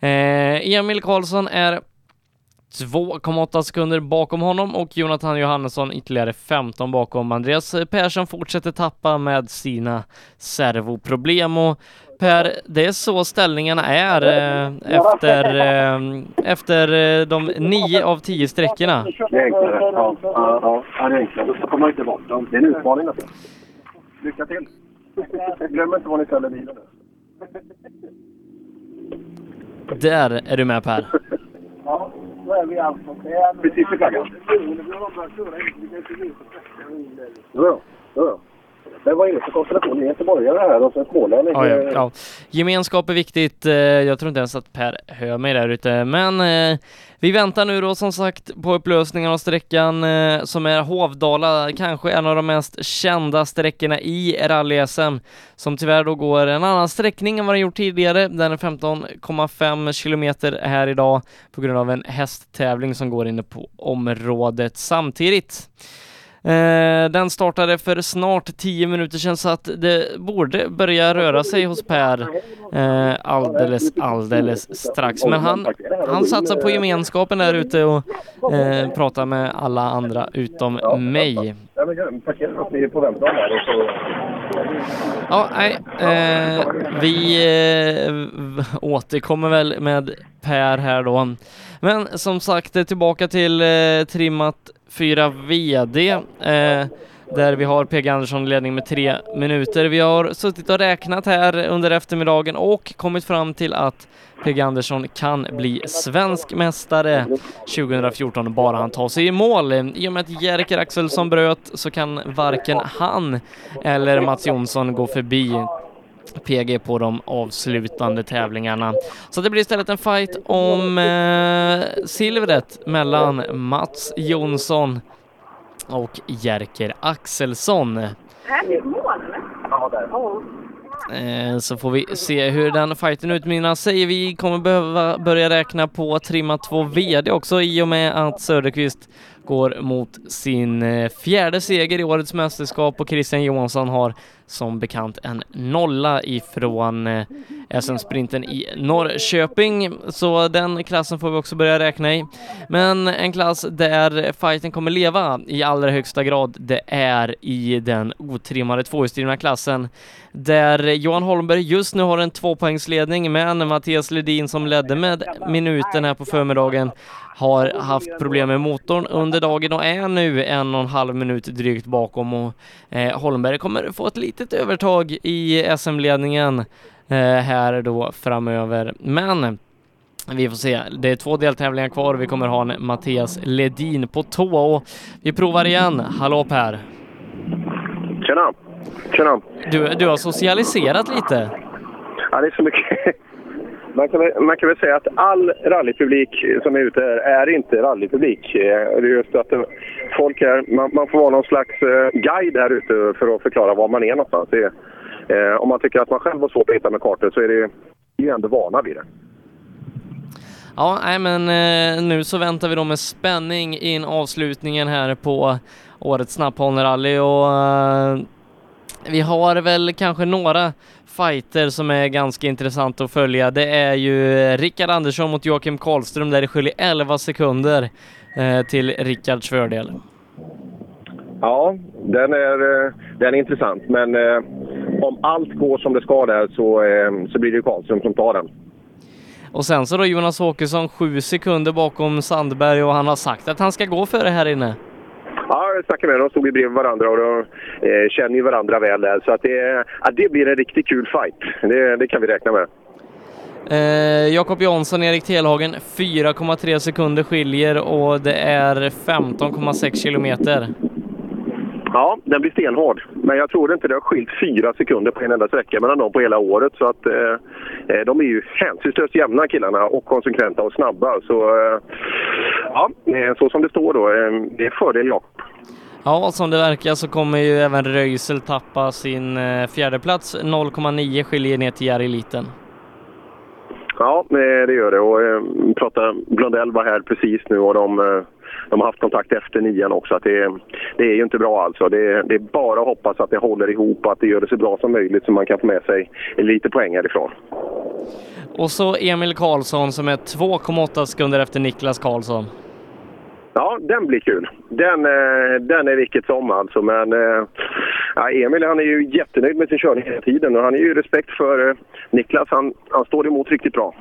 Eh, Emil Karlsson är 2,8 sekunder bakom honom och Jonathan Johannesson ytterligare 15 bakom. Andreas Persson fortsätter tappa med sina servoproblem och Per, det är så ställningarna är eh, efter, eh, efter eh, de nio av tio sträckorna. Det är enklare. Ja, ja, ja, det är enklare. Så kommer man inte bort dem. Det är en utmaning alltså. Lycka till! Glöm inte var ni ställer bilen nu. Där är du med Per. Ja, då är vi alltså. Precis vid flaggan. Ja, ja. Men vad är det för konstellation? Det är göteborgare här och så smålänning. Ja, ja, ja. Gemenskap är viktigt. Eh, jag tror inte ens att Per hör mig där ute, men eh, vi väntar nu då som sagt på upplösningen av sträckan eh, som är Hovdala, kanske en av de mest kända sträckorna i rally-SM, som tyvärr då går en annan sträckning än vad den gjort tidigare. Den är 15,5 kilometer här idag på grund av en hästtävling som går inne på området samtidigt. Eh, den startade för snart 10 minuter sedan så att det borde börja röra sig hos Per eh, alldeles, alldeles strax. Men han, han satsar på gemenskapen där ute och eh, pratar med alla andra utom mig. Ja, nej, eh, vi eh, återkommer väl med Per här då. Men som sagt, tillbaka till eh, trimmat 4 VD. Eh, där vi har PG Andersson i ledning med tre minuter. Vi har suttit och räknat här under eftermiddagen och kommit fram till att PG Andersson kan bli svensk mästare 2014 bara han tar sig i mål. I och med att Jerker Axelsson bröt så kan varken han eller Mats Jonsson gå förbi PG på de avslutande tävlingarna. Så det blir istället en fight om eh, silvret mellan Mats Jonsson och Jerker Axelsson. Här är mål? Ja, där. Så får vi se hur den fighten utmynnar sig. Vi kommer behöva börja räkna på trimma 2 VD också i och med att Söderqvist går mot sin eh, fjärde seger i årets mästerskap och Christian Johansson har som bekant en nolla ifrån eh, SM-sprinten i Norrköping. Så den klassen får vi också börja räkna i. Men en klass där fighten kommer leva i allra högsta grad, det är i den otrimmade tvåhjulsdrivna klassen där Johan Holmberg just nu har en tvåpoängsledning men Mattias Ledin som ledde med minuten här på förmiddagen har haft problem med motorn under dagen och är nu en och en halv minut drygt bakom och eh, Holmberg kommer få ett litet övertag i SM-ledningen eh, här då framöver. Men vi får se. Det är två deltävlingar kvar. Vi kommer ha en Mattias Ledin på tå och vi provar igen. Hallå Per! Tjena! Tjena! Du, du har socialiserat lite. Ja, det är så mycket. Man kan, väl, man kan väl säga att all rallypublik som är ute här är inte rallypublik. Eh, det är just att eh, folk är, man, man får vara någon slags eh, guide här ute för att förklara var man är någonstans. Det, eh, om man tycker att man själv har svårt att hitta med kartor så är det vi är ju ändå vana vid det. Ja, nej men eh, nu så väntar vi då med spänning in avslutningen här på årets snapphållnerally och eh, vi har väl kanske några fighter som är ganska intressant att följa. Det är ju Rickard Andersson mot Joakim Karlström där det skiljer 11 sekunder eh, till Rickards fördel. Ja, den är, eh, den är intressant. Men eh, om allt går som det ska där så, eh, så blir det ju Karlström som tar den. Och sen så då Jonas Åkesson sju sekunder bakom Sandberg och han har sagt att han ska gå före här inne. Ja, jag snackade med dem. De stod ju bredvid varandra och de eh, känner ju varandra väl där. Så att det, ja, det blir en riktigt kul fight. Det, det kan vi räkna med. Eh, Jakob Jansson, Erik Telhagen, 4,3 sekunder skiljer och det är 15,6 kilometer. Ja, den blir stenhård. Men jag tror inte det har skilt fyra sekunder på en enda sträcka mellan dem på hela året. Så att eh, de är ju hänsynslöst jämna killarna och konsekventa och snabba. Så eh, ja, så som det står då, eh, det är fördel Jakob. Ja, som det verkar så kommer ju även Röisel tappa sin eh, fjärde plats. 0,9 skiljer ner till Jari Liten. Ja, det gör det. Och eh, prata, Blondell var här precis nu och de, eh, de har haft kontakt efter nian också. Att det, det är ju inte bra alltså. Det, det, är bara att hoppas att det håller ihop och att det gör det så bra som möjligt så man kan få med sig lite poäng härifrån. Och så Emil Karlsson som är 2,8 sekunder efter Niklas Karlsson. Ja, den blir kul. Den, eh, den är vilket som alltså. Men eh, ja, Emil han är ju jättenöjd med sin körning hela tiden och han är ju respekt för eh, Niklas. Han, han står emot riktigt bra.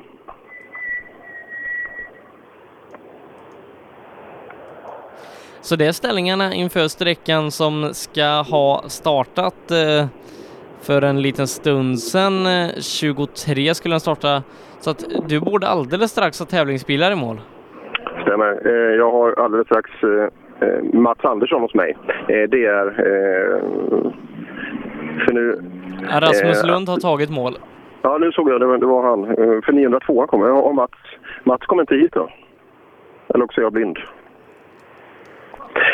Så det är ställningarna inför sträckan som ska ha startat för en liten stund sedan. 23 skulle den starta. Så att du borde alldeles strax ha tävlingsbilar i mål. Stämmer. Eh, jag har alldeles strax eh, Mats Andersson hos mig. Eh, det är... För nu... Rasmus Lund har tagit mål. Ja, nu såg jag det. Det var han. För 902 kommer Och Mats, Mats kommer inte hit då. Eller också är jag blind.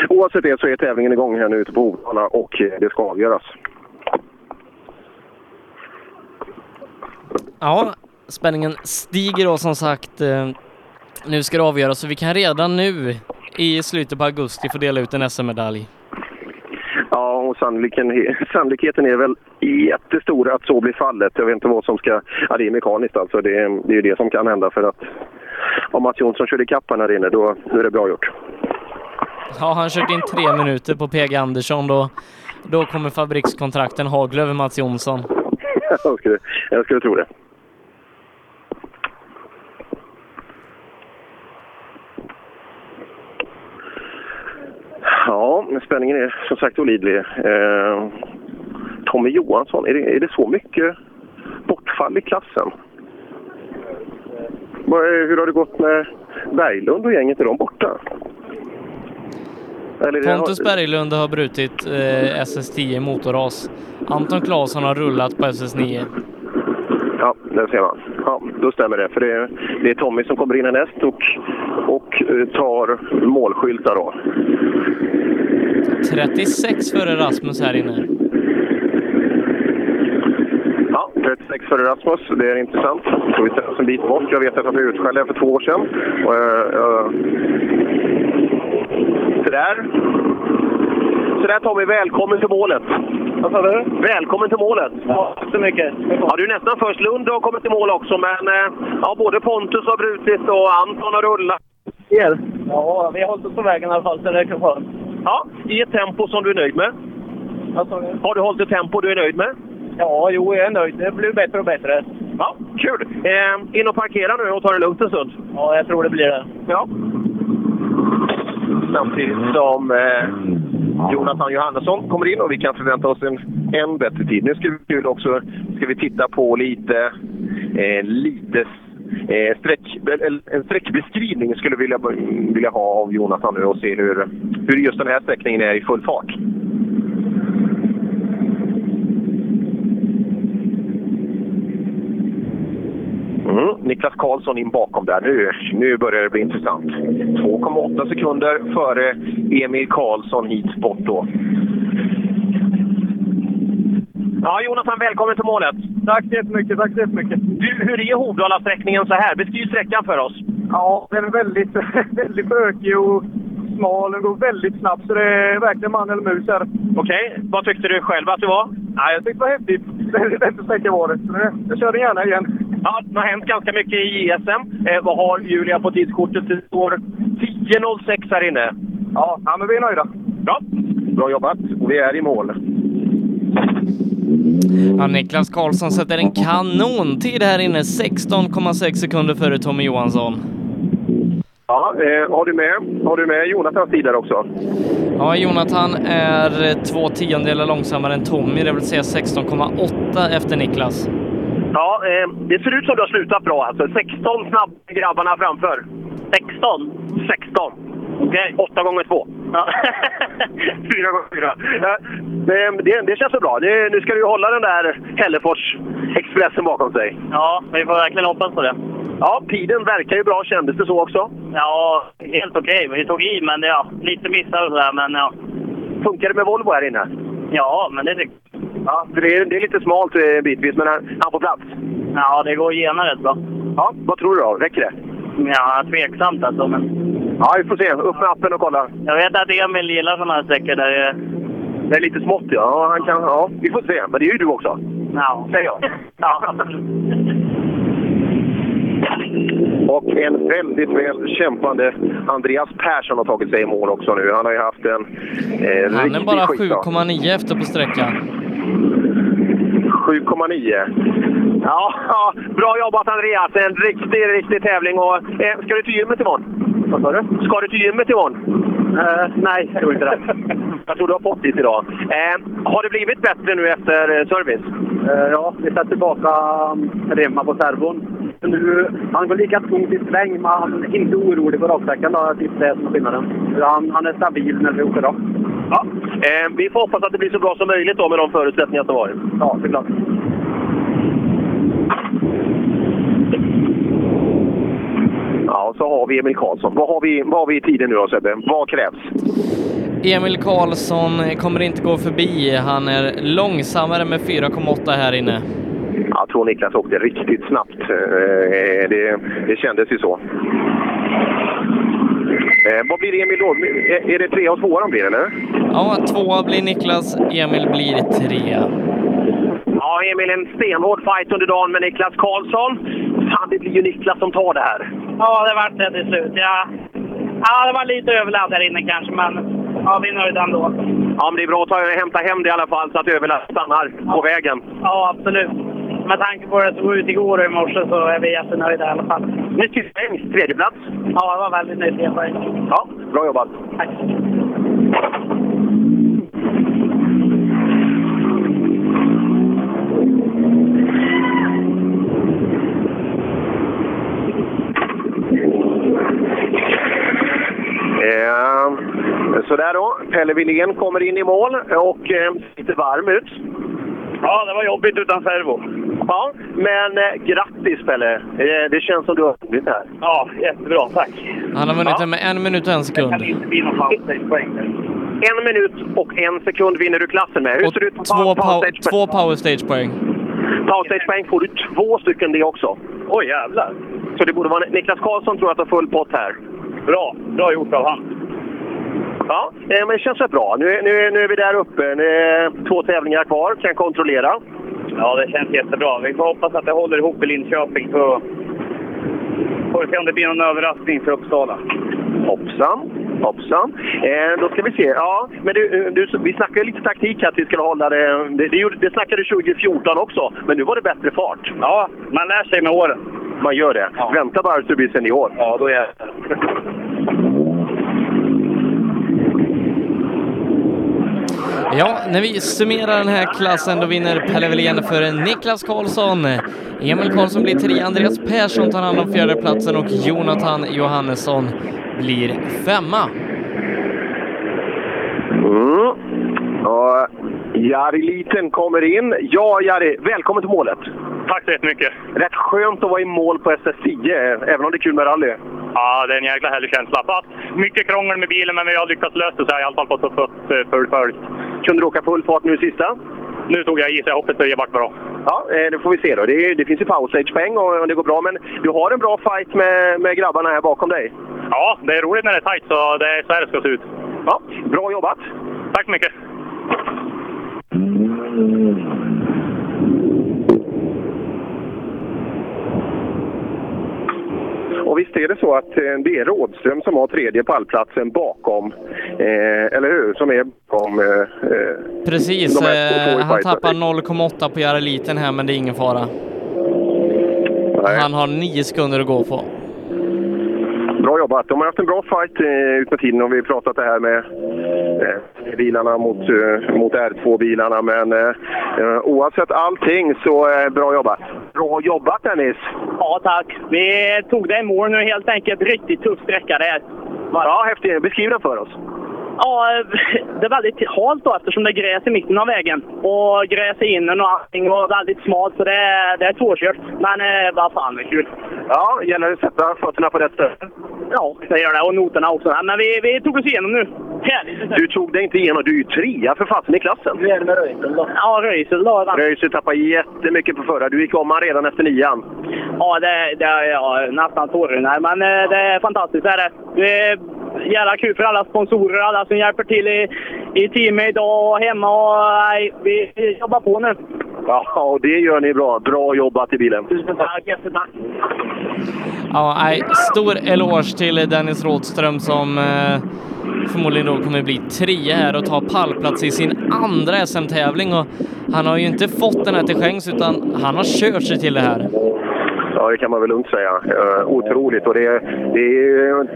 Oavsett det så är tävlingen igång här nu ute på Hovdala och det ska avgöras. Ja, spänningen stiger då som sagt. Nu ska det avgöras så vi kan redan nu i slutet på augusti få dela ut en SM-medalj. Ja, och sannolikheten, sannolikheten är väl jättestor att så blir fallet. Jag vet inte vad som ska... Ja, det är mekaniskt alltså. Det är, det är ju det som kan hända för att om Mats Jonsson kör ikapp här inne, då, då är det bra gjort. Ja, han kört in tre minuter på PG Andersson. Då, då kommer fabrikskontrakten hagla över Mats Jonsson. jag, skulle, jag skulle tro det. Ja, spänningen är som sagt olidlig. Eh, Tommy Johansson, är det, är det så mycket bortfall i klassen? Hur har det gått med Berglund och gänget? Är de borta? Pontus Berglund har brutit eh, SS10 motorras. Anton Claesson har rullat på SS9. Ja, där ser man. Ja, då stämmer det. För det är, det är Tommy som kommer in härnäst och, och eh, tar målskyltar då. 36 före Rasmus här inne. Ja, 36 före Rasmus. Det är intressant. Så vi ställer oss en bit bort. Jag vet att jag blev utskälld för två år sedan. Och, uh, Sådär. Sådär Tommy, välkommen till målet. Vad sa du? Välkommen till målet. Ja, så mycket. Ja, du är nästan först. Lund har kommit till mål också, men eh, ja, både Pontus har brutit och Anton har rullat. Ja, vi har hållit oss på vägen i alla fall, så det är skönt. Ja, i ett tempo som du är nöjd med. Har du hållit ett tempo du är nöjd med? Ja, jo, jag är nöjd. Det blir bättre och bättre. Ja, kul! Eh, in och parkera nu och ta det lugnt en stund. Ja, jag tror det blir det. Ja. Samtidigt som eh, Jonathan Johannesson kommer in och vi kan förvänta oss en än bättre tid. Nu ska vi också ska vi titta på lite, eh, lite eh, sträck, en sträckbeskrivning skulle vilja vilja ha av Jonathan nu och se hur, hur just den här sträckningen är i full fart. Mm, Niklas Karlsson in bakom där. Nu, nu börjar det bli intressant. 2,8 sekunder före Emil Karlsson hit bort då. Ja, Jonathan, välkommen till målet. Tack så jättemycket. Tack så jättemycket. Du, hur är Hovdala-sträckningen så här? Beskriv sträckan för oss. Ja, den är väldigt, väldigt bökig och smal. Den går väldigt snabbt, så det är verkligen man eller mus här. Okej, vad tyckte du själv att det var? Ja, jag tyckte det var häftigt. Väldigt lätt sträcka var det. Så jag kör den gärna igen. Ja, det har hänt ganska mycket i JSM. Eh, vad har Julia på tidskortet? Det står 10.06 här inne. Ja, ja men vi är nöjda. Bra. Bra jobbat. Vi är i mål. Ja, Niklas Karlsson sätter en kanontid här inne, 16,6 sekunder före Tommy Johansson. Ja, eh, har, du med, har du med Jonathans tid där också? Ja, Jonathan är två tiondelar långsammare än Tommy, det vill säga 16,8 efter Niklas. Ja, eh, det ser ut som du har slutat bra alltså. 16 snabba grabbarna framför. 16? 16. Okej. 8 gånger 2. Ja. 4 gånger 4. Ja, det, det, känns så bra. Det, nu ska du hålla den där Hällefors-expressen bakom sig. Ja, vi får verkligen hoppas på det. Ja, tiden verkar ju bra. Kändes det så också? Ja, helt okej. Vi tog i, men ja, lite missar och sådär. Men ja. Funkar det med Volvo här inne? Ja, men det tycker jag. Ja, det är, det är lite smalt eh, bitvis, men han, han får plats. Ja, det går gena rätt bra. Ja, vad tror du då? Räcker det? Ja, tveksamt alltså. Men Ja, vi får se. Upp med appen och kolla. jag vet att Emil gillar sådana här sträckor där det... Det är lite smått, ja. ja, han kan, ja. Vi får se. Men det är ju du också. Ja. Säger jag. Ja. Och en väldigt väl kämpande Andreas Persson har tagit sig i mål också nu. Han har ju haft en eh, Han är bara skitdag. 7,9 efter på sträckan. 7,9. Ja, ja, bra jobbat Andreas. En riktig, riktig tävling. Och, eh, ska du till gymmet imorgon? Vad sa du? Ska du till gymmet imorgon? Nej, jag tror inte det. jag tror du har fått dit idag. Eh, har det blivit bättre nu efter eh, service? Ja, vi sätter tillbaka remma på servon. Nu, han går lika tungt i sväng, men han är inte orolig på raksträckan. då. Det är som är skillnaden. Han, han är stabil när vi åker rakt. Ja. Vi får hoppas att det blir så bra som möjligt då med de förutsättningar som varit. Ja, det är klart. Ja, och så har vi Emil Karlsson. Vad har vi, vad har vi i tiden nu då Sebbe? Vad krävs? Emil Karlsson kommer inte gå förbi. Han är långsammare med 4,8 här inne. Jag tror Niklas åkte riktigt snabbt. Eh, Det, det kändes ju så. Eh, vad blir Emil då? Är, är det tre och två han blir, eller? Ja, tvåa blir Niklas, Emil blir trea. Ja, Emil, en stenhård fight under dagen med Niklas Karlsson. Fan, det blir ju Niklas som tar det här. Ja, det vart det till slut. Ja, ja det var lite överladd där inne kanske, men ja, vi är nöjda ändå. Ja, men det är bra att ta, hämta hem det i alla fall så att överlast stannar på vägen. Ja, absolut. Med tanke på det som såg ut igår och i morse så är vi jättenöjda i alla fall. Nyttig poäng, tredje plats. Ja, det var väldigt poäng. Ja, bra jobbat. Tack. Pelle Wilén kommer in i mål och eh, ser varm ut. Ja, det var jobbigt utan servo. Ja, men eh, grattis Pelle! Eh, det känns som du har vunnit här. Ja, jättebra. Tack. Han har vunnit Ja. med en minut och en sekund. inte bli någon poäng. En minut och en sekund vinner du klassen med. Hur Och ser det ut på två, power två power stage-poäng. Power stage-poäng får du två stycken det också. Oj, jävlar. Så det borde vara Niklas Karlsson tror att har full pott här. Bra. Bra gjort av han. Ja, eh, men det känns väl bra. Nu, är- nu, nu är vi där uppe. Nu är två tävlingar kvar, kan kontrollera. Ja, det känns jättebra. Vi får hoppas att det håller ihop i Linköping så får vi se om det blir någon överraskning för Uppsala. Hoppsan, hoppsan. Eh, då ska vi se. Ja, men du, du, vi snackade lite taktik här att vi skulle hålla det. Det, det, det snackade 2014 också, men nu var det bättre fart. Ja, man lär sig med åren. Man gör det. Vänta bara tills du blir senior. Ja, då är jag Ja, när vi summerar den här klassen då vinner Pelle Wilén för Niklas Karlsson. Emil Karlsson blir trea, Andreas Persson tar hand om fjärdeplatsen och Jonathan Johannesson blir femma. Mm. Och Jari Liten kommer in. Ja, Jari, välkommen till målet. Tack så jättemycket. Rätt skönt att vara i mål på SS10, även om det är kul med rally. Ja, det är en jäkla härlig känsla. Fast mycket krångel med bilen, men vi har lyckats lösa det så har i alla fall upp eh, fullföljt. Kunde du åka full fart nu sista? Nu tog jag i så jag hoppas det vart bra. Ja, eh, det får vi se då. Det, det finns ju powerstage-poäng och och det går bra, men du har en bra fight med, med grabbarna här bakom dig. Ja, det är roligt när det är tajt, så det är så här det ska se ut. Ja, bra jobbat! Tack så mycket! Och visst är det så att eh, det är Rådström som har tredje pallplatsen bakom, eh, eller hur? Som är bakom... Eh, eh, Precis, de här eh, han tappar 0,8 på Jareliten här, men det är ingen fara. Han har nio sekunder att gå på. Bra jobbat. De har haft en bra fight eh, ut med tiden och vi har pratat det här med eh, bilarna mot, eh, mot R2-bilarna. Men eh, eh, oavsett allting så eh, bra jobbat. Bra jobbat Dennis! Ja, tack. Vi tog det i mål nu helt enkelt. Riktigt tuff sträcka det här. Ja, häftigt. Beskriv den för oss. Ja, det är väldigt halt då eftersom det är gräs i mitten av vägen. Och gräs i innen och allting och väldigt smalt så det är, det är svårkört. Men eh, vad fan, det är kul. Ja, gäller det att sätta fötterna på rätt ställe. Ja, det gör det. Och noterna också. Men vi, vi tog oss igenom nu. Härligt. Du tog dig inte igenom. Du är ju trea för fasen i klassen. Hur är det med Röisel då? Ja, Röisel då. Röisel tappade jättemycket på förra. Du gick om han redan efter nian. Ja, det, det är ja, nästan tårar Men eh, det är fantastiskt. Det är det. Är jävla kul för alla sponsorer, alla som hjälper till i, i teamet idag och hemma. Och, nej, vi, vi jobbar på nu. Ja, och det gör ni bra. Bra jobbat i bilen. Tusen tack. Jättetack. Ja, nej, stor eloge till Dennis Rådström som eh, förmodligen då kommer bli trea här och ta pallplats i sin andra SM-tävling. Och han har ju inte fått den här till skänks utan han har kört sig till det här. Ja, det kan man väl lugnt säga. Eh, otroligt. Och det, det är ju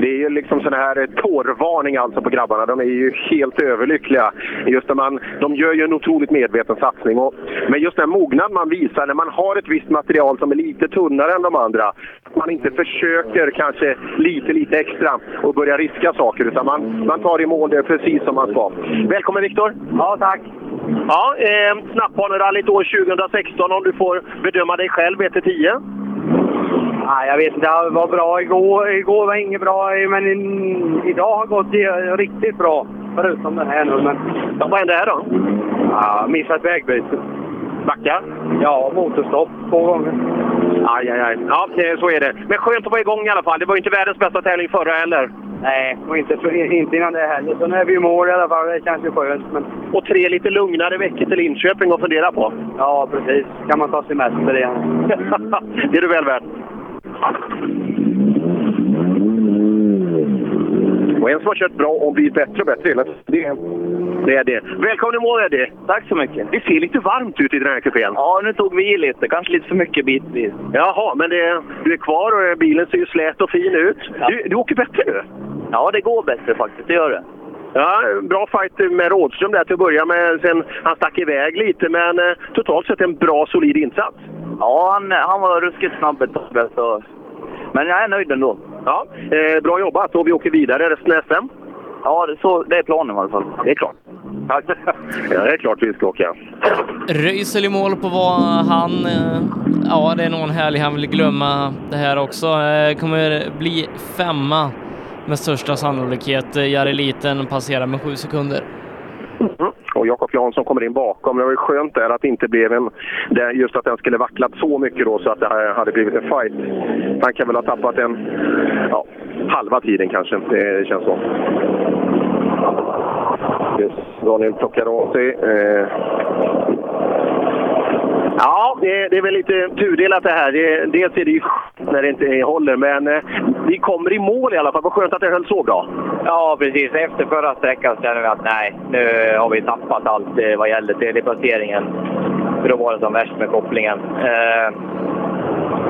det är ju liksom sån här tårvarning alltså på grabbarna. De är ju helt överlyckliga. Just när man, de gör ju en otroligt medveten satsning. Och, men just den mognad man visar när man har ett visst material som är lite tunnare än de andra. Att man inte försöker kanske lite, lite extra och börja riska saker. Utan man, man tar i mål det precis som man ska. Välkommen Viktor! Ja, tack. Ja, eh, Snapphanerallyt år 2016 om du får bedöma dig själv 1-10. Nej, jag vet inte. Det var bra igår. Igår var inget bra, men idag har gått riktigt bra. Förutom den här nu. Men... Ja, vad hände här då? Ja, missat vägbyte. Backa? Ja, motorstopp två gånger. Aj, aj, aj. Ja, så är det. Men skönt att vara igång i alla fall. Det var ju inte världens bästa tävling förra heller. Nej, och inte, för, inte innan det heller. Så nu är vi i mål i alla fall. Det känns ju skönt. Men... Och tre lite lugnare veckor till Linköping att fundera på. Ja, precis. Kan man ta semester igen. det är du väl värd. Och en som har kört bra och blivit bättre och bättre hela tiden. Det, är- det. Välkommen i mål Eddie! Tack så mycket. Det ser lite varmt ut i den här kupén. Ja, nu tog vi i lite. Kanske lite för mycket bitvis. Jaha, men det, du är kvar och bilen ser ju slät och fin ut. Du, du åker bättre nu. Ja, det går bättre faktiskt. Det gör det. Ja, bra fight med Rådström där till att börja med. Sen han stack iväg lite, men eh, totalt sett en bra, solid insats. Ja, han, han var ruskigt snabb ett tag. Men jag är nöjd ändå. Ja, eh, bra jobbat och vi åker vidare resten av SM. Ja, det, så, det är planen i alla fall. Det är klart. Tack. Ja, det är klart vi ska åka. Röisel i mål på vad han... eh, Ja, det är någon härlig han vill glömma det här också. Eh, Kommer bli femma med största sannolikhet. Eh, Jareliten passerar med sju sekunder. Mm. Och Jakob Jansson kommer in bakom. Det var ju skönt där att det inte blev en... Just att den skulle vacklat så mycket då så att det hade blivit en fight. Han kan väl ha tappat en... Ja, halva tiden kanske. Det känns så. Yes, Daniel plockar av sig. Eh. Ja, det, det är väl lite tudelat det här. Det, dels är det ju när det inte håller, men eh, vi kommer i mål i alla fall. Vad skönt att det höll så bra. Ja, precis. Efter förra sträckan känner vi att nej, nu har vi tappat allt eh, vad gäller tredjeplaceringen. För då var det som värst med kopplingen. Eh,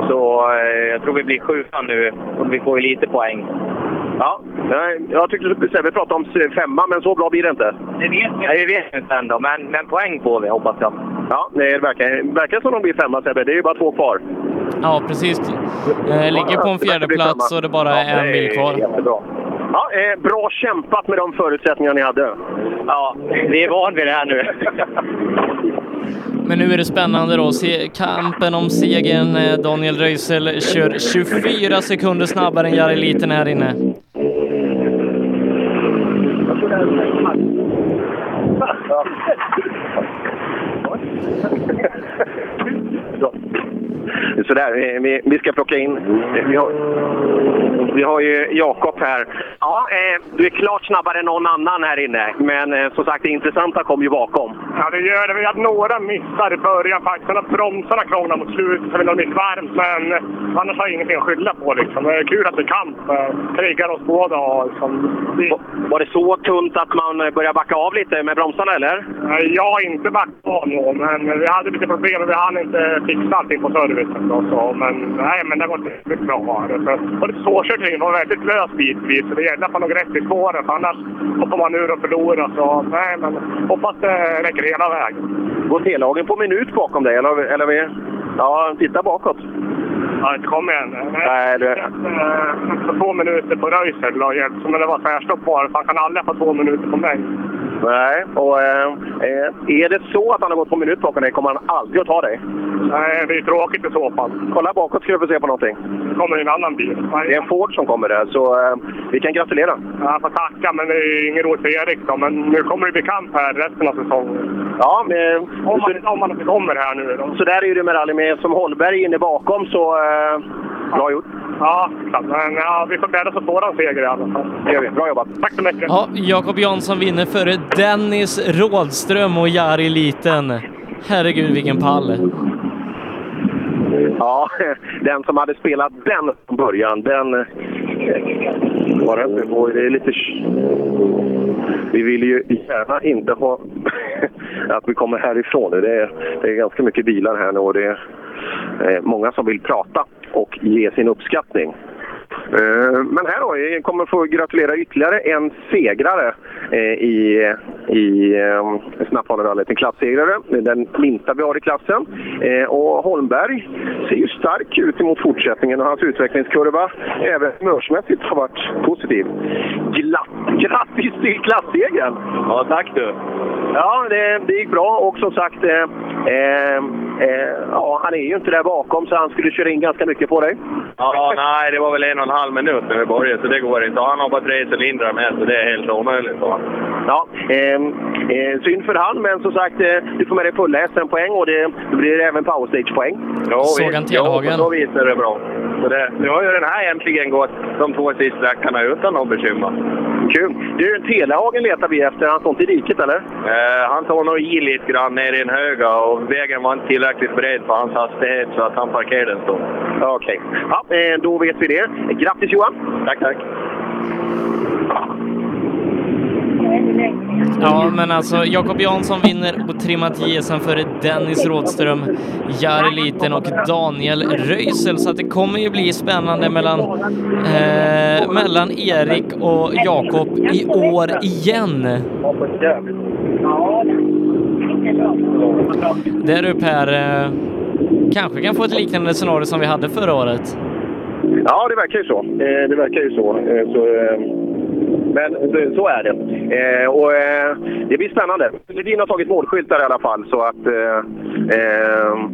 så eh, jag tror vi blir sjua nu och vi får ju lite poäng. Ja, jag tyckte Sebbe pratade om femma, men så bra blir det inte. Det vet vi, nej, vi vet inte ändå, men, men poäng får vi hoppas jag. Ja, det verkar, verkar som de blir femma Sebbe. Det är ju bara två kvar. Ja, precis. Eh, Ligger på en fjärde plats och det bara är en bil kvar. Jättebra. Ja, eh, bra kämpat med de förutsättningar ni hade. Ja, vi är van vid det här nu. Men nu är det spännande då. Se kampen om segern. Eh, Daniel Röisel kör 24 sekunder snabbare än Jareliten här inne. Så. Sådär, vi, vi ska plocka in... Vi har, vi har ju Jakob här. Ja, eh, du är klart snabbare än någon annan här inne. Men eh, som sagt, det intressanta kom ju bakom. Ja, det gör det. Vi hade några missar i början faktiskt. Sen att bromsarna krånglade mot slutet så vi låg lite varmt. Men eh, annars har jag ingenting att skylla på. Liksom. Det är kul att vi kan. Eh, Triggar oss båda. Och, liksom, vi... Var det så tunt att man började backa av lite med bromsarna eller? Jag har inte backat av någon, men vi hade lite problem. Vi hann inte fixa allting på servicen. Då, så. Men, nej, men det var mycket bra. Det var lite svårkört. Det var väldigt lös bitvis. Så det gäller att man har rätt i spåren. För annars hoppar man ur och förlorar. Så nej, men hoppas det räcker hela vägen. Går T-lagen på minut bakom dig? Eller, eller vi... Ja, titta bakåt. Ja, inte kom igen. Nej, det... Eh, två minuter på Röisel la hjälp. Så när det var tvärstopp för Han kan aldrig få två minuter på mig. Nej, och eh, eh, är det så att han har gått på minut bakom dig kommer han aldrig att ta dig. Nej, det är tråkigt i så fall. Kolla bakåt ska du få se på någonting. Det kommer en annan bil. Det är en Ford som kommer där, så eh, vi kan gratulera. Jag får tacka, men det är ingen roligt för Erik då. Men nu kommer det bli kamp här resten av säsongen. Ja, men, Om man, om man inte kommer här nu då. så där är det med rally med som Holberg inne bakom, så eh, bra gjort. Ja, men ja, vi får glädjas åt våran seger i alla fall. Det gör vi. Bra jobbat. Tack så mycket. Ja, Jakob Jansson vinner före Dennis Rådström och Jari Liten. Herregud vilken pall! Ja, den som hade spelat den från början, den... Var det, oj, det är lite... Vi vill ju gärna inte ha att vi kommer härifrån. Det är, det är ganska mycket bilar här nu och det är eh, många som vill prata och ge sin uppskattning. Eh, Men här då, jag kommer få gratulera ytterligare en segrare eh, i, i eh, Snapphanerallyt. En klassegrare, den minsta vi har i klassen. Eh, Och Holmberg ser ju stark ut emot fortsättningen och hans utvecklingskurva även humörsmässigt har varit positiv. Glatt, grattis till klassegern! Ja, tack du! Ja, det, det gick bra och som sagt, eh, eh, eh, ja, han är ju inte där bakom så han skulle köra in ganska mycket på dig. Ja, nej, det var väl en och en halv minut när vi började, så det går inte. Och han har bara tre cylindrar med, så det är helt omöjligt. Så. Ja, eh, eh, synd för han, men som sagt, eh, du får med dig fulla SM-poäng och det, det blir även powerstage-poäng. Jo, Såg visst. Jo, på så vis är det bra. Så det, nu har ju den här äntligen gått de två sista sträckorna utan någon bekymmer. Kul! Du, Telehagen letar vi efter. Han står inte i diket, eller? Eh, han tog nog i lite grann ner i en höga och vägen var inte tillräckligt bred för hans hastighet så att han parkerade en stund. Okej. Ja, eh, då vet vi det. Grattis Johan! Tack, tack. Ja, men alltså Jakob Jansson vinner och trimmat JSM före Dennis Rådström, Jari Liten och Daniel Röisel. Så att det kommer ju bli spännande mellan, eh, mellan Erik och Jakob i år igen. Där uppe här eh, kanske kan få ett liknande scenario som vi hade förra året. Ja, det verkar ju så. Eh, det verkar ju så. Eh, så eh, men så, är det. Och det blir spännande. Ledin har tagit målskyltar i alla fall, så att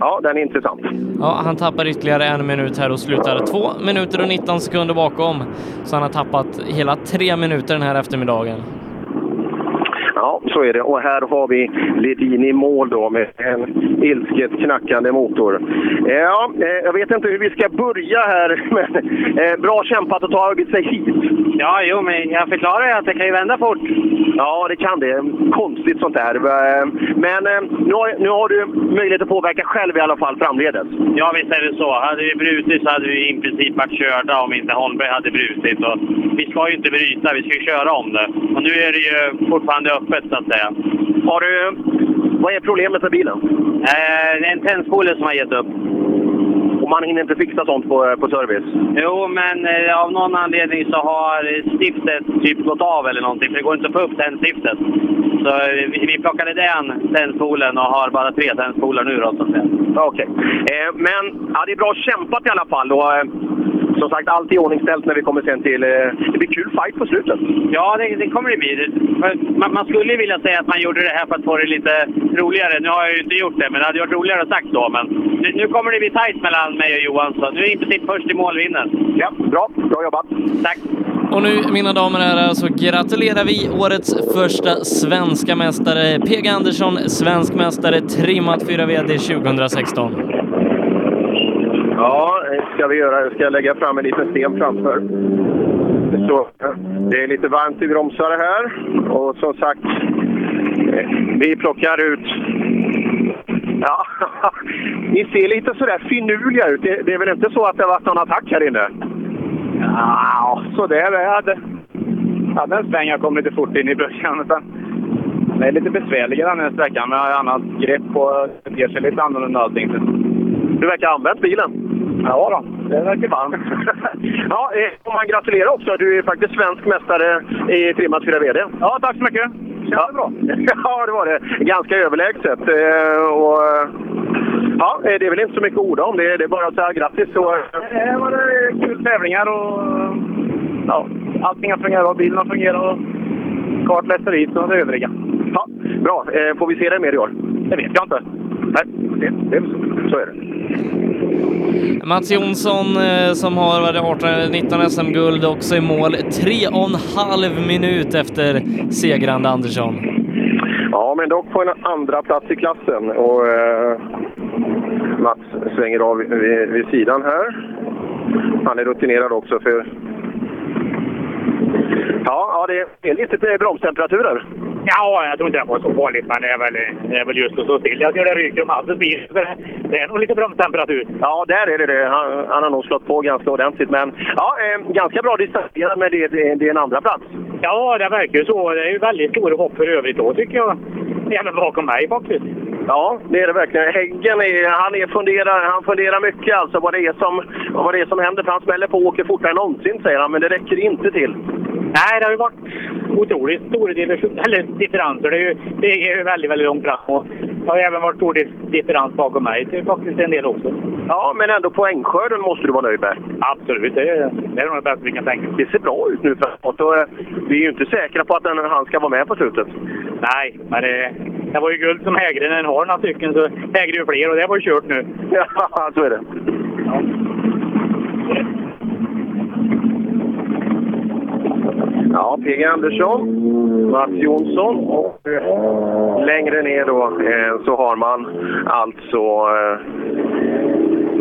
ja, den är intressant. Ja, han tappar ytterligare en minut här och slutar två minuter och 19 sekunder bakom. Så han har tappat hela tre minuter den här eftermiddagen. Ja, så är det. Och här har vi Ledin i mål då med en ilsket knackande motor. Ja, eh, jag vet inte hur vi ska börja här, men eh, bra kämpat att ta sig hit. Ja, jo, men jag förklarar ju att det kan ju vända fort. Ja, det kan det. Konstigt sånt där. Eh, Men nu har, nu har du möjlighet att påverka själv i alla fall framledes. Ja, visst är det så. Hade vi brutit så hade vi i princip varit körda om inte Holmberg hade brutit. Och vi ska ju inte bryta, vi ska ju köra om det. Och nu är det ju fortfarande öppet så att säga. Har du... Vad är problemet med bilen? Eh, det är en tändspole som har gett upp. Och man hinner inte fixa sånt på, på service? Jo, men eh, av någon anledning så har stiftet typ gått av eller någonting. För det går inte att få upp tändstiftet. Så eh, vi, vi plockade den tändspolen och har bara tre tändspolar nu då så att säga. Okej. Eh, men ja, det är bra kämpat i alla fall. Och, eh, som sagt, allt är iordningställt när vi kommer sen till... Eh, det blir kul fight på slutet. Ja, det, det kommer det bli. Man, man skulle vilja säga att man gjorde det här för att få det lite roligare. Nu har jag ju inte gjort det, men det hade varit roligare att sagt så. Men nu, nu kommer det bli tajt mellan mig och Johan, så nu är i princip först i mål vinner. Ja, bra. Bra jobbat. Tack. Och nu, mina damer och herrar, så gratulerar vi årets första svenska mästare, PG Andersson, svensk mästare, trimmat 4VD 2016. Ja, ska vi göra. Jag ska lägga fram en liten sten framför. Så, det är lite varmt i bromsar här. Och som sagt, eh, vi plockar ut... Ja, ni ser lite sådär finurliga ut. Det, det är väl inte så att det har varit någon attack här inne? Ja, sådär. Jag hade, hade en sväng. Jag kom lite fort in i början. Sen, det är lite besvärligare den här sträckan med annat grepp och det ter sig lite annorlunda allting. Du verkar ha använt bilen. Ja då, det verkar varmt. ja, eh, får man gratulera också. Du är faktiskt svensk mästare i trimmat 4 VD. Ja, tack så mycket. Känns ja. det bra? ja, det var det. Ganska överlägset. Eh, och, eh, ja, det är väl inte så mycket att orda om. Det, det är bara att säga grattis. Och, Det var det kul tävlingar och ja, allting har fungerat. Bilen har fungerat och kart, lätteriet och det övriga. Ja, bra. Får vi se dig mer i år? Det vet jag inte. Nej, det, det, så är det. Mats Jonsson eh, som har varit 18 eller 19 SM-guld också i mål, tre och en halv minut efter segrande Andersson. Ja, men dock på en andra plats i klassen. Och, eh, Mats svänger av vid, vid sidan här. Han är rutinerad också för... Ja, ja det är lite bromstemperaturer. Ja, jag tror inte det var så farligt, men det är väl, det är väl just att stå still. Jag ser det ryker om Hasses bil. Det är nog lite bromstemperatur. Ja, där är det det. Han, han har nog slått på ganska ordentligt. Men ja, eh, ganska bra distanserat, men det, det, det är en andra plats. Ja, det verkar ju så. Det är ju väldigt stora hopp för övrigt då, tycker jag. Även bakom mig faktiskt. Ja, det är det verkligen. Häggen är, han, är funderar, han funderar mycket alltså vad det, är som, vad det är som händer. För han smäller på och åker fortare än någonsin, säger han. Men det räcker inte till. Nej, det har ju varit otroligt stora eller differenser. Det är ju, det är väldigt, väldigt långt fram. Och det har även varit stor dif- differens bakom mig. Det är faktiskt en del också. Ja, men ändå poängskörden måste du vara nöjd med. Absolut, det är, det är nog det bästa vi kan tänka Det ser bra ut nu framåt och eh, vi är ju inte säkra på att den, han ska vara med på slutet. Nej, men det, det var ju guld som Hägren har några stycken så Hägren ju fler och det var ju kört nu. Ja, så är det. Ja, PG Andersson, Mats Jonsson och eh, längre ner då eh, så har man alltså eh,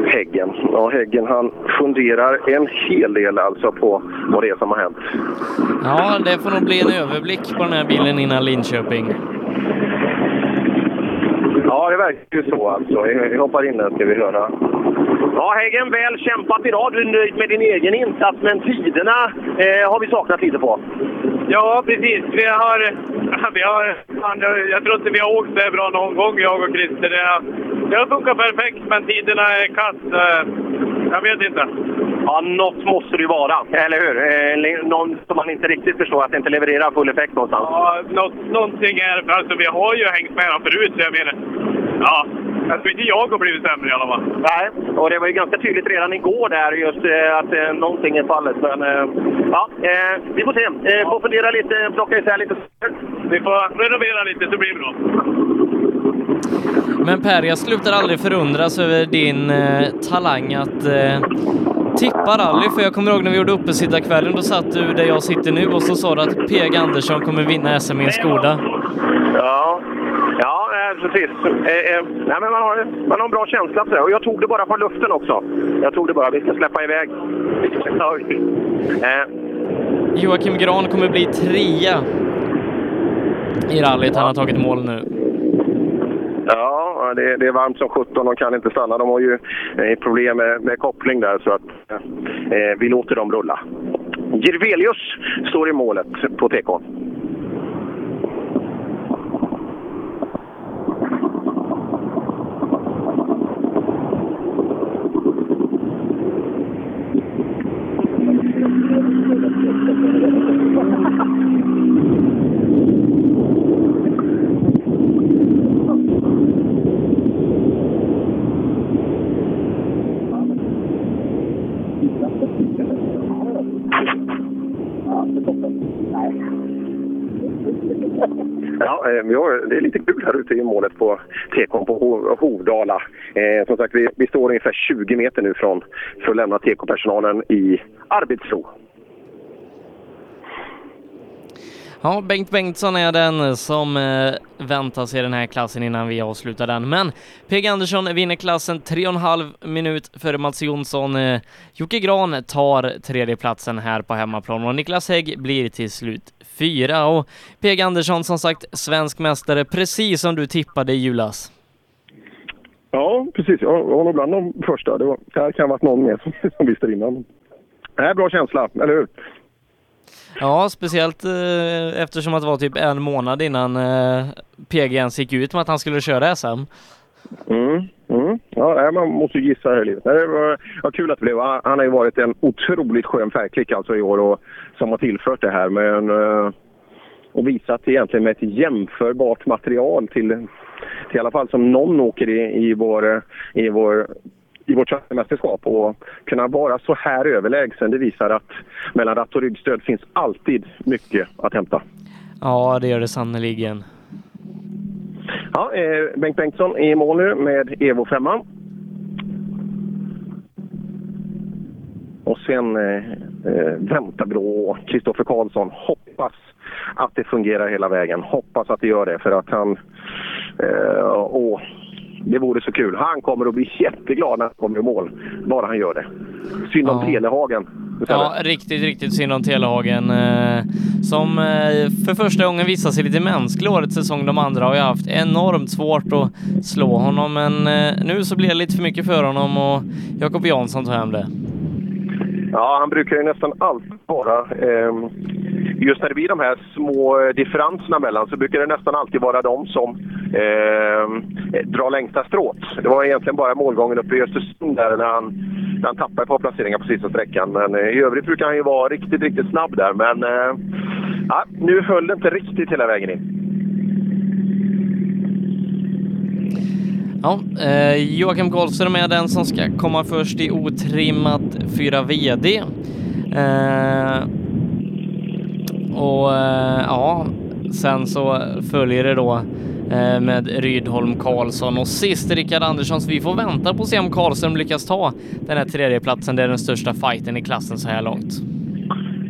Häggen. Ja, Häggen han funderar en hel del alltså på vad det är som har hänt. Ja, det får nog bli en överblick på den här bilen innan Linköping. Ja, det verkar ju så alltså. Vi hoppar in där ska vi höra. Ja, Häggen, väl kämpat idag. Du är nöjd med din egen insats, men tiderna eh, har vi saknat lite på. Ja, precis. Vi har... Vi har jag, tror inte vi har åkt så bra någon gång, jag och Christer. Det, har- det har funkat perfekt, men tiderna är kass. eh, Jag vet inte. Ja, något måste det ju vara, eller hur? Eh, någon som man inte riktigt förstår att det inte levererar full effekt någonstans. Ja, något, någonting är. Alltså, vi har ju hängt med dem förut, så jag menar... Ja, jag tror inte jag har blivit sämre i alla fall. Nej, och det var ju ganska tydligt redan igår där just eh, att eh, någonting är fallet. Men eh, ja, eh, vi får se. Eh, får fundera lite, plocka isär lite. Vi får renovera lite så blir det bra. Men Per, jag slutar aldrig förundras över din eh, talang att eh, tippa rally. För jag kommer ihåg när vi gjorde uppesittarkvällen, då satt du där jag sitter nu och så sa du att PG Andersson kommer vinna SM i en Skoda. Ja, precis. Eh, eh, nej, men man, har, man har en bra känsla för det. Och jag tog det bara från luften också. Jag tog det bara. Vi ska släppa iväg. Ja, eh, Joakim Gran kommer bli trea i rallyt. Han har tagit mål nu. Ja, det, det är varmt som 17. De kan inte stanna. De har ju eh, problem med, med koppling där, så att eh, vi låter dem rulla. Jirvelius står i målet på TK. Ja, eh, Eh, vi har, det är lite kul här ute i målet på tekon på Hovdala. Eh, som sagt, vi, vi står ungefär 20 meter nu från för att lämna TK-personalen i arbetsro. Ja, Bengt Bengtsson är den som eh, väntas i den här klassen innan vi avslutar den. Men PG Andersson vinner klassen 3,5 minut före Mats Jonsson. Eh, Jocke Gran tar tredjeplatsen här på hemmaplan och Niklas Hägg blir till slut fyra. Och PG Andersson som sagt svensk mästare, precis som du tippade i julas. Ja, precis. Jag var nog bland de första. Det, var, det kan ha varit någon mer som, som visste det innan. Nej, bra känsla, eller hur? Ja, speciellt eh, eftersom att det var typ en månad innan eh, PG ens gick ut med att han skulle köra SM. Mm, mm. Ja, man måste ju gissa här i livet. Det var, ja, kul att det blev. Han han har ju varit en otroligt skön färgklick alltså i år och, som har tillfört det här. Men, eh, och visat egentligen med ett jämförbart material till, till i alla fall som någon åker i, i vår, eh, i vår i vårt mästerskap och kunna vara så här överlägsen det visar att mellan ratt och ryggstöd finns alltid mycket att hämta. Ja, det gör det sannerligen. Ja, eh, Bengt Bengtsson är i mål nu med Evo 5. Och sen eh, eh, väntar vi då Kristoffer Karlsson. Hoppas att det fungerar hela vägen. Hoppas att det gör det för att han... Eh, åh, det vore så kul. Han kommer att bli jätteglad när han kommer i mål. Bara han gör det. Synd om Ja. Telehagen. Ja, riktigt, riktigt synd om Telehagen eh, som eh, för första gången visar sig lite mänsklig årets säsong. De andra har ju haft enormt svårt att slå honom, men eh, nu så blir det lite för mycket för honom och Jakob Jansson tar hem det. Ja, han brukar ju nästan alltid vara... Eh, just när det blir de här små eh, differenserna mellan så brukar det nästan alltid vara de som eh, drar längsta strået. Det var egentligen bara målgången uppe i Östersund där när han, när han tappade ett par placeringar på sista sträckan. Men eh, i övrigt brukar han ju vara riktigt, riktigt snabb där. Men eh, ja, nu höll det inte riktigt hela vägen in. Ja, eh, Joakim Karlström är den som ska komma först i otrimmat 4 VD. Eh, och eh, ja, sen så följer det då eh, med Rydholm Karlsson och sist Rickard Andersson. Så vi får vänta på att se om Karlström lyckas ta den här tredjeplatsen. Det är den största fighten i klassen så här långt.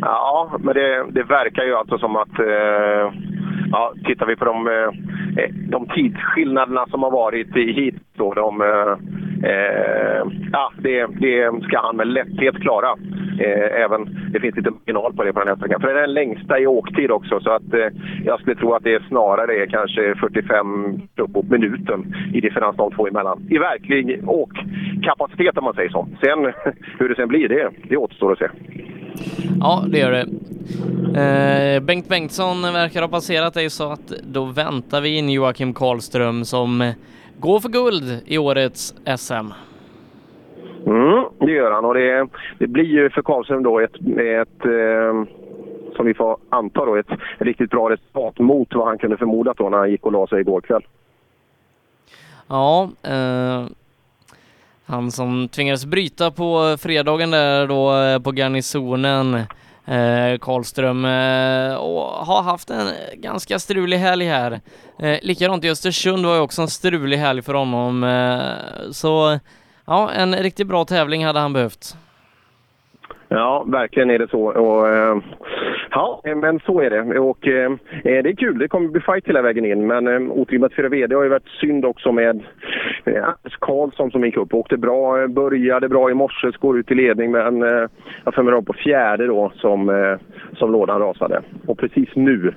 Ja, men det, det verkar ju alltså som att... Eh, ja, tittar vi på de, eh, eh, de tidsskillnaderna som har varit hit då, de, eh, eh, ja, det, det ska han med lätthet klara. Eh, även, det finns lite marginal på det på den här sträckan. För det är den längsta i åktid också, så att eh, jag skulle tro att det snarare är kanske 45 uppåt minuten i differens de två emellan. I verklig åkkapacitet om man säger så. Sen hur det sen blir, det, det återstår att se. Ja, det gör det. Eh, Bengt Bengtsson verkar ha passerat dig så att då väntar vi in Joakim Karlström som går för guld i årets SM. Mm, det gör han och det, det blir ju för Karlström då ett, ett eh, som vi får anta då, ett riktigt bra resultat mot vad han kunde förmodat då när han gick och la sig igår kväll. Ja, eh, han som tvingades bryta på fredagen där då eh, på garnisonen, eh, Karlström, eh, och har haft en ganska strulig helg här. Eh, likadant i Östersund var ju också en strulig helg för honom, eh, så ja, en riktigt bra tävling hade han behövt. Ja, verkligen är det så. Och, eh, ja, men så är det. Och eh, eh, det är kul. Det kommer bli fight hela vägen in. Men eh, otrimmat fyra VD har ju varit synd också med eh, Anders Karlsson som gick upp. Åkte bra, eh, började bra i morse, går ut i ledning. Men eh, jag för mig på fjärde då som, eh, som lådan rasade. Och precis nu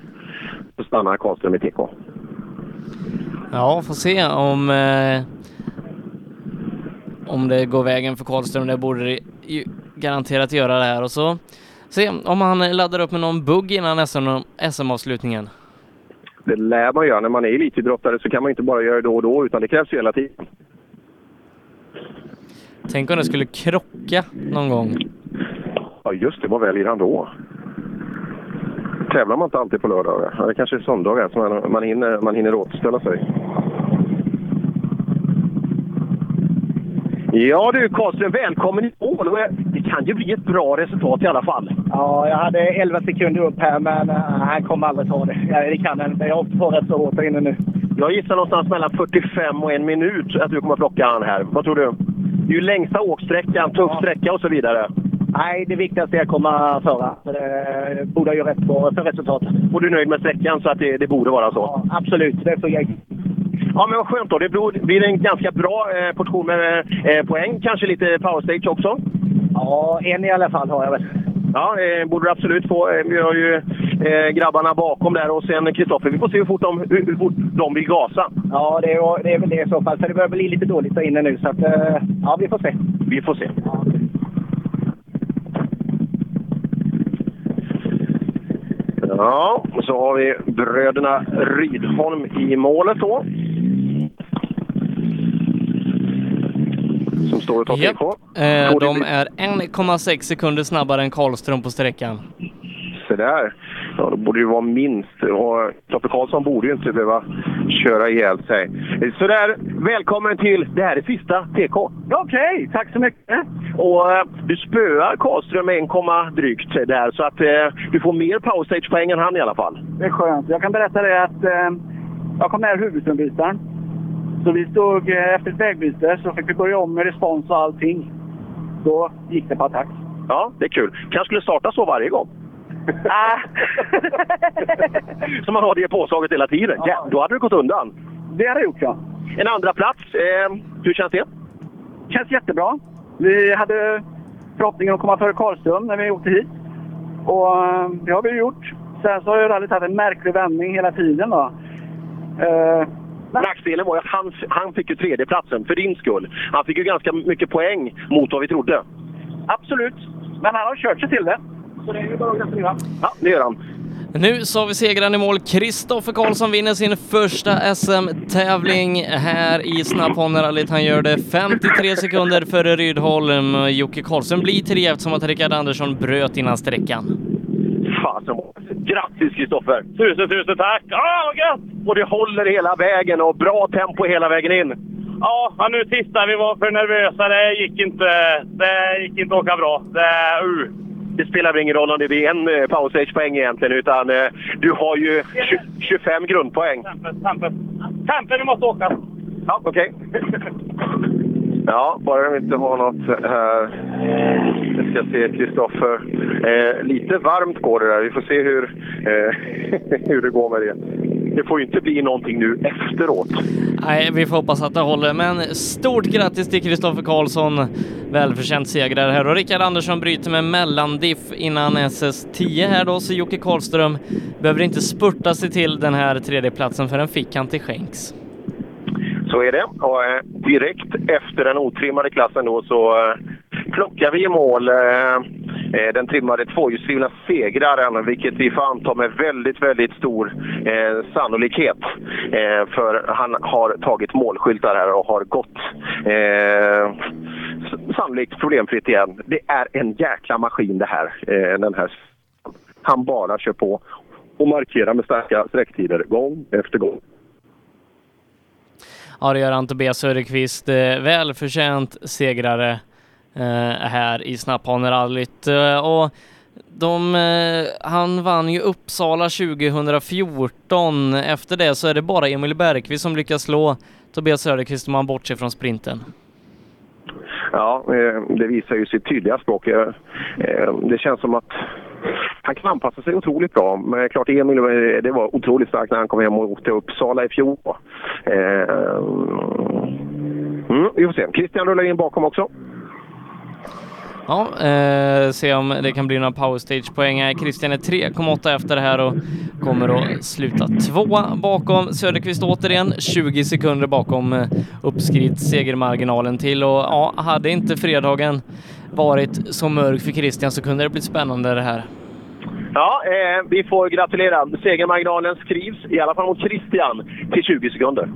så stannar Karlström i TK. Ja, får se om eh, om det går vägen för Karlström. Det borde det ju garanterat göra det här och så se om han laddar upp med någon bugg innan SM SM-avslutningen. Det lär man göra. När man är elitidrottare så kan man inte bara göra det då och då utan det krävs ju hela tiden. Tänk om det skulle krocka någon gång. Ja, just det. Vad väljer han då? Tävlar man inte alltid på lördagar? Ja, det kanske är söndagar så man, man, hinner, man hinner återställa sig. Ja du Karlström, välkommen i mål! Och Det kan ju bli ett bra resultat i alla fall. Ja, jag hade 11 sekunder upp här, men uh, han kommer aldrig ta det. Ja, det kan han inte. Jag har åkt på rätt så hårt inne nu. Jag gissar någonstans mellan 45 och en minut att du kommer att plocka han här. Vad tror du? Det är ju längsta åksträckan, tuff sträcka och så vidare. Nej, det viktigaste är att komma före. För det borde ju rätt bra för resultat. Och du är nöjd med sträckan så att det, det borde vara så? Ja, absolut, det är för jag. Ja, men vad skönt då. Det blir- en ganska bra eh, portion med eh, poäng. Kanske lite power stage också? Ja, en i alla fall har jag väl. Ja, eh, borde du absolut få. Eh, vi har ju eh, grabbarna bakom där och sen Kristoffer. Vi får se hur fort de, hur, hur fort de vill gasa. Ja, det är, det är väl det i så fall. För det börjar bli lite dåligt där inne nu. Så att, eh, ja, vi får se. Vi får se. Ja, och så har vi bröderna Rydholm i målet då. Som står och tar Japp. TK. Eh, de är 1,6 sekunder snabbare än Karlström på sträckan. Så där. Ja, då borde det vara minst. Och Toffe Karlsson borde ju inte behöva köra ihjäl sig. Så där, välkommen till... Det här är sista TK. Okej, tack så mycket. Och eh, du spöar Karlström med 1, drygt där. Så att eh, du får mer powerstage-poäng än han i alla fall. Det är skönt. Jag kan berätta det att eh, jag kom ner huvudströmbytaren. Så vi stod eh, efter ett vägbyte så fick vi börja om med respons och allting. Då gick det på attack. Ja, det är kul. Kanske skulle starta så varje gång. Ah. så man har det påslaget hela tiden. Ja. då hade det gått undan. Det hade det gjort, ja. En andra plats. Eh, hur känns det? Känns jättebra. Vi hade förhoppningen att komma före Karlström när vi åkte hit. Och eh, det har vi gjort. Sen så har ju rallyt haft en märklig vändning hela tiden. Då. Eh, Nackdelen var ju att han, han fick ju tredjeplatsen för din skull. Han fick ju ganska mycket poäng mot vad vi trodde. absolut. Men han har kört sig till det. Så det är ju bara att gratulera. Ja, det gör han. Nu så har vi segraren i mål. Kristoffer Karlsson vinner sin första SM-tävling här i Snapphanerallyt. Han gör det 53 sekunder före Rydholm. Jocke Karlsson blir trea eftersom att Rickard Andersson bröt innan sträckan. Fasen, grattis Kristoffer! Tusen, tusen tack! Ah, vad gött! Och det håller hela vägen och bra tempo hela vägen in. Ja, nu sista. Vi var för nervösa. Det gick inte, det gick inte att åka bra. Det, uh. Det spelar väl ingen roll om det blir en eh, power stage-poäng egentligen, utan eh, du har ju 20, 25 grundpoäng. Tempe, tempe, vi måste åka. Ja, okej. Ja, bara de inte har något här. Vi ska se Kristoffer. Eh, lite varmt går det där. Vi får se hur, eh, hur det går med det. Det får ju inte bli någonting nu efteråt. Nej, vi får hoppas att det håller, men stort grattis till Kristoffer Karlsson. Välförtjänt segrare här och Rickard Andersson bryter med mellandiff innan SS10 här då, så Jocke Karlström behöver inte spurta sig till den här tredjeplatsen för den fick han till skänks. Så är det. Och eh, direkt efter den otrimmade klassen då så eh, plockar vi i mål eh, eh, den trimmade tvåhjulsdrivna segraren, vilket vi får anta med väldigt, väldigt stor eh, sannolikhet. Eh, för han har tagit målskyltar här och har gått eh, sannolikt problemfritt igen. Det är en jäkla maskin det här. Eh, den här. Han bara kör på och markerar med starka sträcktider gång efter gång. Ja, det gör han Tobias Söderqvist. Eh, välförtjänt segrare eh, här i Snapphanerallyt. Eh, och de, han vann ju Uppsala 2014. Efter det så är det bara Emil Bergqvist som lyckas slå Tobias Söderqvist om man bortser från sprinten. Ja, eh, det visar ju sitt tydliga språk. Eh, eh, det känns som att han kan anpassa sig otroligt bra. Men klart, Emil, det var otroligt starkt när han kom hem och åkte Uppsala i fjol. Mm, vi får se. Christian rullar in bakom också. Ja, eh, se om det kan bli några powerstage-poäng här. Christian är 3,8 efter det här och kommer att sluta tvåa bakom Söderqvist återigen. 20 sekunder bakom eh, uppskritt segermarginalen till och ja, hade inte fredagen varit så mörk för Christian så kunde det blivit spännande det här. Ja, eh, vi får gratulera. Segermarginalen skrivs, i alla fall mot Christian, till 20 sekunder.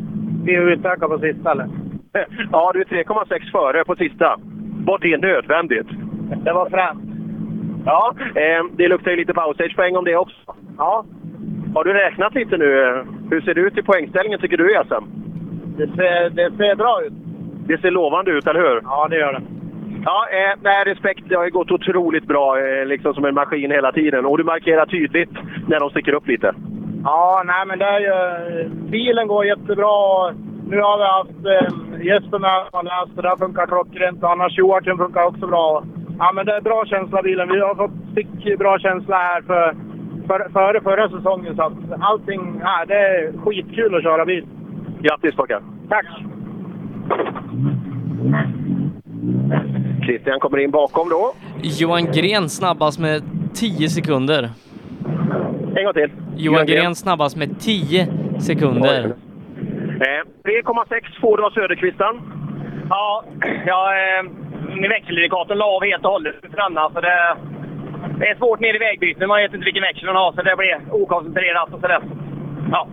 Vi är utökade på sista eller? Ja, du är 3,6 före på sista. Var det nödvändigt? Det var fränt. Ja, eh, det luktar ju lite powerstage-poäng om det också. Ja. Har du räknat lite nu? Hur ser det ut i poängställningen tycker du i SM? Det ser, det ser bra ut. Det ser lovande ut, eller hur? Ja, det gör det. Ja, eh, nej, respekt. Det har ju gått otroligt bra, eh, liksom som en maskin hela tiden. Och du markerar tydligt när de sticker upp lite. Ja, nej men det är ju... Bilen går jättebra. Nu har vi haft eh, Jesper med och läst. Det där funkar klockrent. Annars Joakim funkar också bra. Ja, men det är bra känsla bilen. Vi har fått fick bra känsla här för, för, före förra säsongen. Så att allting, ja, det är skitkul att köra bil. Grattis pojkar! Tack! Christian kommer in bakom då. Johan Gren snabbast med 10 sekunder. En gång till. Johan Gren snabbast med 10 sekunder. Eh, 3,6 får du av Söderqvistan. Ja, ja eh, min växelindikatorn la av helt och hållet annars. Så det, det är svårt ner i vägbyten. Man vet inte vilken växel man har, så det blir okoncentrerat och sådär. Ja.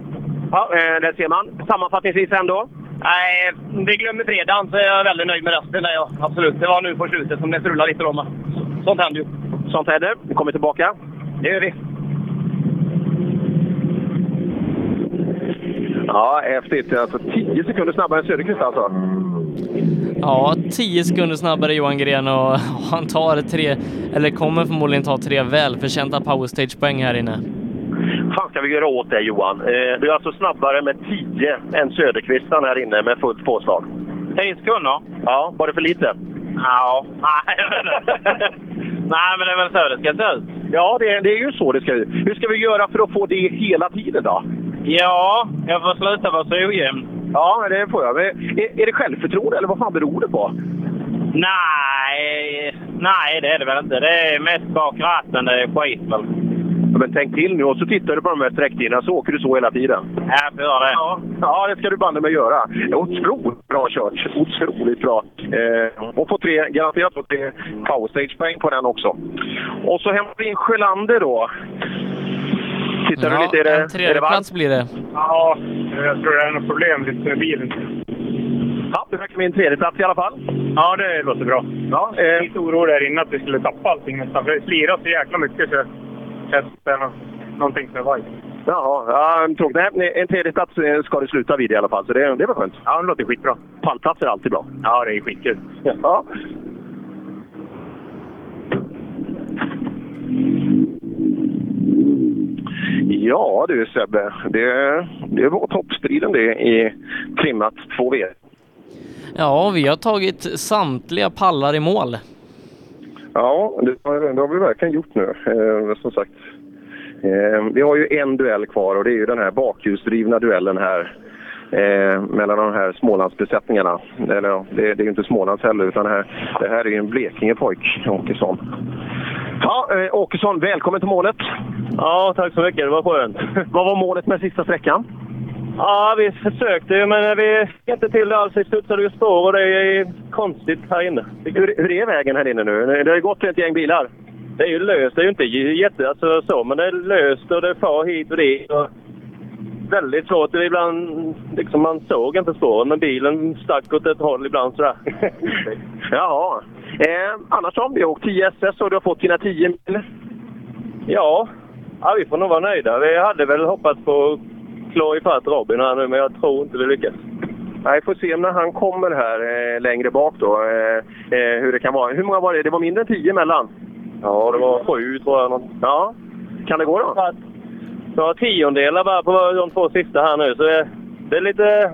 Ja, eh, där ser man. Sammanfattningsvis ändå? Nej, vi glömmer fredagen så jag är väldigt nöjd med resten. Där, ja. Absolut. Det var nu på slutet som det strulade lite. Då, men sånt händer ju. Sånt händer. Vi kommer tillbaka. Det gör vi. Ja, häftigt. Alltså 10 sekunder snabbare än Söderqvist alltså. Ja, 10 sekunder snabbare Johan Gren och han tar tre, eller kommer förmodligen ta tre välförtjänta powerstage-poäng här inne. fan ska vi göra åt det Johan? Eh, du är alltså snabbare med 10 än Söderqvistan här inne med fullt påslag. 10 sekunder? Ja, var det för lite? Ja, nej, nej men det är väl så det ska se ut. Ja, det, det är ju så det ska ut. Hur ska vi göra för att få det hela tiden då? Ja, jag får sluta vara så ojämn. Ja, det får jag. Är, är det självförtroende eller vad fan beror det på? Nej, nej det är det väl inte. Det är mest bak ratten det är skit väl. Ja, men tänk till nu och så tittar du på de här sträcktiderna så åker du så hela tiden. Ja, jag göra det. Ja, ja det ska du banne mig göra. Otroligt bra kört. Otroligt bra. Eh, och få tre, garanterat få tre powerstage-poäng på den också. Och så hämtar vi in Sjölander då. Tittar du lite? Är det, en tredje plats blir det. Ja, jag tror det är något problem lite med bilen. Ja, du fick min tredje plats i alla fall. Ja, det låter bra. Ja, eh. Lite orolig där inne att vi skulle tappa allting nästan. För det slirar så jäkla mycket så känns det nå- någonting som är vajt. Jaha, ja, tråkigt. Nej, en tredje plats eh, ska det sluta vid i alla fall, så det, det var skönt. Ja, det låter skitbra. Pallplats är alltid bra. Ja, det är skitkul. Ja. Ja du Sebbe, det, det var toppstriden det i trimmat 2V. Ja, vi har tagit samtliga pallar i mål. Ja, det har, det har vi verkligen gjort nu, eh, som sagt. Eh, vi har ju en duell kvar och det är ju den här bakhjulsdrivna duellen här eh, mellan de här Smålandsbesättningarna. Eller ja, det, det är ju inte Smålands heller, utan det här, det här är ju en Blekingepojk, Åkesson. Ja, eh, Åkesson, välkommen till målet. Ja, tack så mycket. Det var skönt. Vad var målet med sista sträckan? Ja, vi försökte ju, men vi fick inte till det alls. Vi studsade ju spår och det är konstigt här inne. Hur, hur är vägen här inne nu? Det har ju gått ett gäng bilar. Det är ju löst. Det är ju inte jätte alltså, så, men det är löst och det far hit och dit. Och väldigt svårt. Ibland, liksom, man såg inte spåren, men bilen stack åt ett håll ibland sådär. Jaha. Eh, annars då? Vi har åkt 10 SS och du har fått dina 10 mil. Ja, ja, vi får nog vara nöjda. Vi hade väl hoppats på att klå ifatt Robin här nu, men jag tror inte vi lyckas. Nej, får se när han kommer här eh, längre bak då, eh, eh, hur det kan vara. Hur många var det? Det var mindre än 10 mellan? Ja, det var sju tror jag. Ja, kan det gå då? Några tiondelar bara på de två sista här nu, så det, det är lite...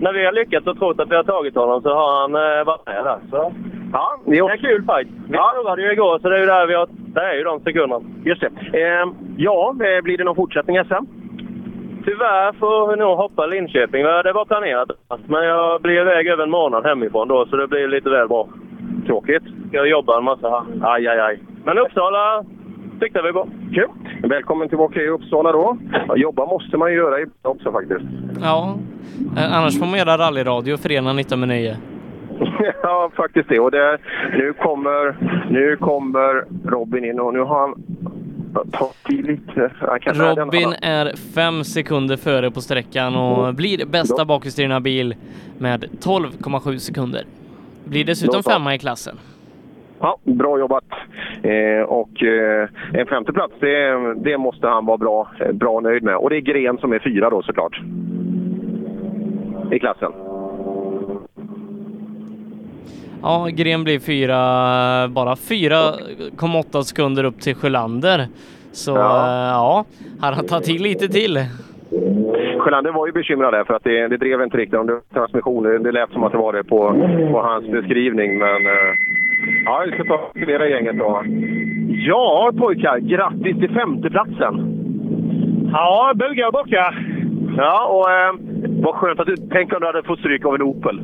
När vi har lyckats och trott att vi har tagit honom så har han eh, varit med där. Så. Ja, det är en kul fight. Vi förlorade ju igår, så det är ju där vi har... Det är ju de sekunderna. Just det. Eh, ja, blir det någon fortsättning SM? Tyvärr får vi nog hoppa Linköping. Det var planerat. Men jag blir iväg över en månad hemifrån då, så det blir lite väl bra. Tråkigt. Jag jobba en massa här. Aj, aj, aj. Men Uppsala tyckte vi bra. Kul! Välkommen tillbaka i Uppsala då. Jobba måste man ju göra i också faktiskt. Ja, eh, annars får man göra rallyradio fredag 19 med 9. ja, faktiskt det. Och det, nu, kommer, nu kommer Robin in och nu har han Robin är fem sekunder före på sträckan och blir bästa bakhjulsdrivna bil med 12,7 sekunder. Blir dessutom femma i klassen. Ja, bra jobbat. Eh, och eh, en femteplats, det, det måste han vara bra, eh, bra nöjd med. Och det är Gren som är fyra då såklart. I klassen. Ja, Gren blir fyra, bara 4,8 sekunder upp till Sjölander. Så Ja. ja, ja han har tagit till lite till. Sjölander var ju bekymrad där för att det, det drev inte riktigt om det var transmission. Det, det lät som att det var det på, på hans beskrivning. Men, eh, Ja, vi ska ta och gänget då. Ja, pojkar. Grattis till femteplatsen! Ja, buga och bocka. Ja, och eh, vad skönt att du... Tänk om du hade fått stryk av en Opel.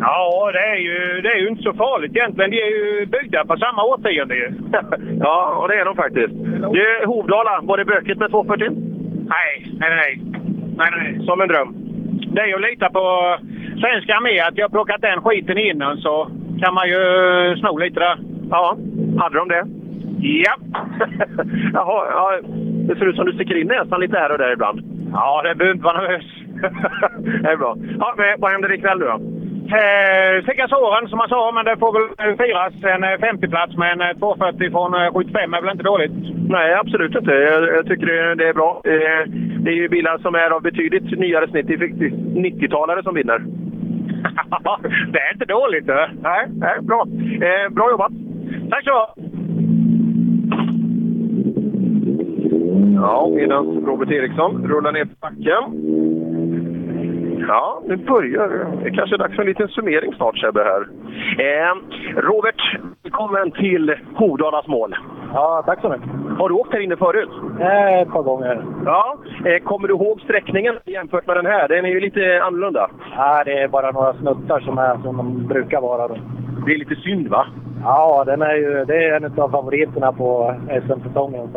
Ja, det är, ju, det är ju inte så farligt egentligen. De är ju byggda på samma årtionde ju. ja, och det är de faktiskt. Du, Hovdala, var det bökigt med 240? Nej, nej, nej. nej, nej. Som en dröm. Det är ju att lita på svenska armé. Att jag plockat den skiten innan så kan man ju sno lite där. Ja, hade de det? Ja. Jaha, ja, det ser ut som du sticker in näsan lite här och där ibland. Ja, det behöver inte vara nervös. det är bra. Ja, men vad händer ikväll nu då? Eh, Sticka såren som man sa, men det får väl firas. En eh, 50-plats med en eh, 240 från eh, 75 är väl inte dåligt? Nej, absolut inte. Jag, jag tycker det, det är bra. Eh, det är ju bilar som är av betydligt nyare snitt. Det är 90-talare som vinner. det är inte dåligt. Det. Nej, nej bra. Eh, bra jobbat! Tack så ha! Ja, medan Robert Eriksson rullar ner för backen. Ja, nu börjar det. Kanske är dags för en liten summering snart, Sebbe. Här. Eh, Robert, välkommen till Hovdalas mål. Ja, tack så mycket. Har du åkt här inne förut? Eh, ett par gånger. Ja. Eh, kommer du ihåg sträckningen jämfört med den här? Den är ju lite annorlunda. Ja, det är bara några snuttar som är som de brukar vara. Då. Det är lite synd, va? Ja, den är ju, det är en av favoriterna på SM-säsongen.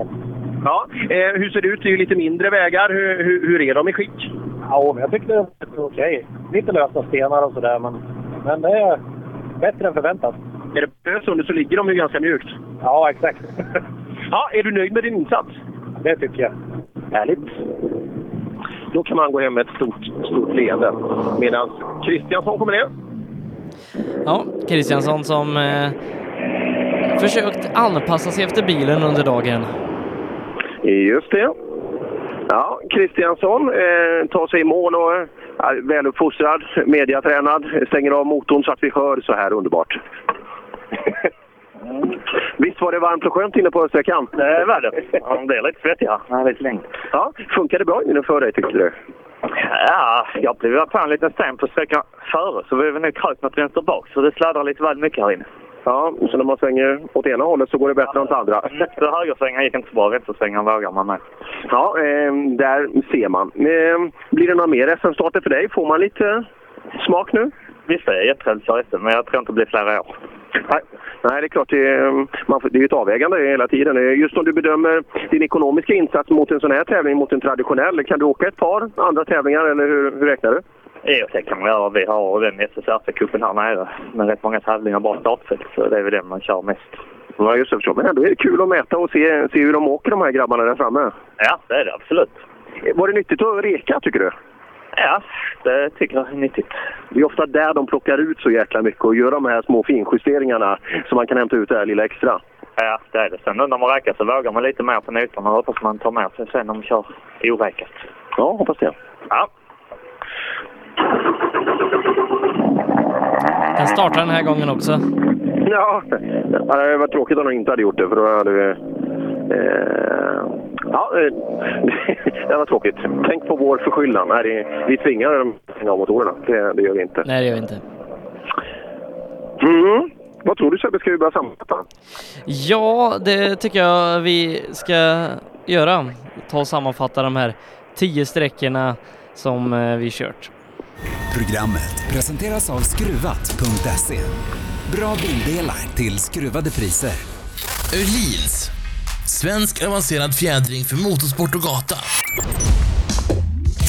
Ja, eh, hur ser det ut? Det är ju lite mindre vägar. Hur, hur, hur är de i skick? Ja, men jag tycker det är okej. Lite lösa stenar och sådär, men, men det är bättre än förväntat. Är det Ösund så ligger de ju ganska mjukt. Ja, exakt. ja, är du nöjd med din insats? Det tycker jag. Härligt. Då kan man gå hem med ett stort, stort leende. Medan Kristiansson kommer ner. Ja, Kristiansson som eh, försökt anpassa sig efter bilen under dagen. Just det. Ja, Kristiansson eh, tar sig i mål och är väluppfostrad, mediatränad, stänger av motorn så att vi hör så här underbart. Visst var det varmt och skönt inne på sträckan? Det var det. Ja, det är lite svettigt här. Ja, lite längre. Ja, funkar det bra inne för dig tyckte du? Ja, jag blev fall en liten sten på sträckan före så vi var nog krökt något vänster bak så det sladdar lite väl mycket här inne. Ja, så när man svänger åt ena hållet så går det bättre än åt andra. Så högersvängen gick inte så bra, vänstersvängen vågar man med. Ja, eh, där ser man. Eh, blir det några mer SM-starter för dig? Får man lite smak nu? Visst är jag jättetrevligt SM, men jag tror inte det blir flera år. Nej, Nej det är klart. Det är, man, det är ett avvägande hela tiden. Just om du bedömer din ekonomiska insats mot en sån här tävling, mot en traditionell. Kan du åka ett par andra tävlingar eller hur, hur räknar du? Jo, det kan man göra. Vi har den SSRC-cupen här nere med rätt många tävlingar, bara startfält. Så det är väl den man kör mest. Ja, just det. Men ändå är det kul att mäta och se, se hur de åker, de här grabbarna där framme. Ja, det är det absolut. Var det nyttigt att reka, tycker du? Ja, det tycker jag är nyttigt. Det är ofta där de plockar ut så jäkla mycket och gör de här små finjusteringarna så man kan hämta ut det här lilla extra. Ja, det är det. Sen när man räkar så vågar man lite mer på noterna och hoppas man tar med sig sen när man kör oräkat. Ja, hoppas det. Ja. Den startar den här gången också. Ja, det var tråkigt om de inte hade gjort det för då hade vi... Eh, ja, det var tråkigt. Tänk på vår förskyllan. Nej, vi tvingar dem att stänga av motorerna. Det, det gör vi inte. Nej, det gör vi inte. Mm. Vad tror du Sebbe? Ska vi börja sammanfatta? Ja, det tycker jag vi ska göra. Ta och sammanfatta de här tio sträckorna som eh, vi kört. Programmet presenteras av Skruvat.se. Bra bildelar till skruvade priser. Öhlins. Svensk avancerad fjädring för motorsport och gata.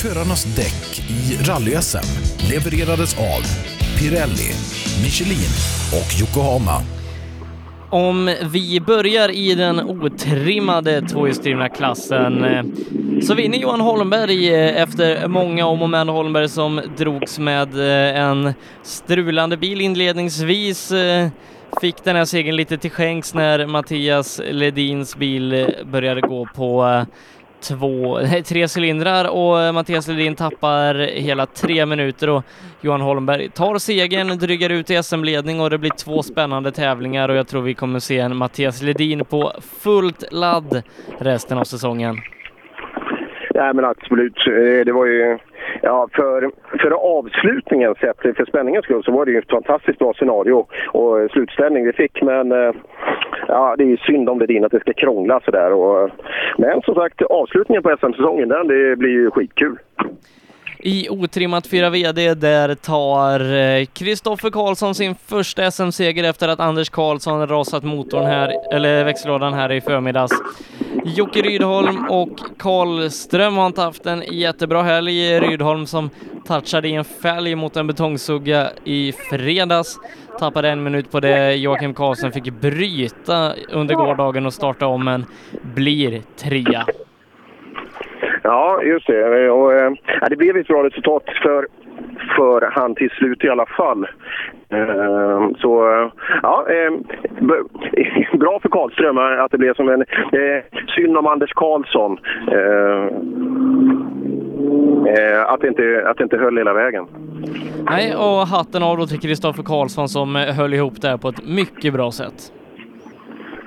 Förarnas däck i rally-SM levererades av Pirelli, Michelin och Yokohama. Om vi börjar i den otrimmade tvåhjulsdrivna klassen eh, så vinner Johan Holmberg eh, efter många om och men. Holmberg som drogs med eh, en strulande bil inledningsvis fick den här segern lite till skänks när Mattias Ledins bil började gå på två, tre cylindrar och eh, Mattias Ledin tappar hela tre minuter och Johan Holmberg tar segern, drygar ut i SM-ledning och det blir två spännande tävlingar och jag tror vi kommer se en Mattias Ledin på fullt ladd resten av säsongen. Nej men absolut. Eh, det var ju Ja, för, för avslutningen sett för spänningens skull så var det ju ett fantastiskt bra scenario och slutställning vi fick. Men eh, ja, det är ju synd om det din att det ska krångla sådär. Och, men som sagt, avslutningen på SM-säsongen den det blir ju skitkul. I otrimmat 4 VD där tar eh, Kristoffer Karlsson sin första SM-seger efter att Anders Karlsson rasat motorn här, eller växellådan här i förmiddags. Jocke Rydholm och Karlström har inte haft en jättebra helg. Rydholm som touchade i en fälg mot en betongsugga i fredags. Tappade en minut på det. Joakim Karlsson fick bryta under gårdagen och starta om men blir trea. Ja, just det. Och, eh, det blev ett bra resultat för, för han till slut i alla fall. Eh, så eh, ja, eh, bra för Karlström att det blev som en... Eh, synd om Anders Karlsson. Eh, att, det inte, att det inte höll hela vägen. Nej, och hatten av då till Kristoffer Karlsson som höll ihop det här på ett mycket bra sätt.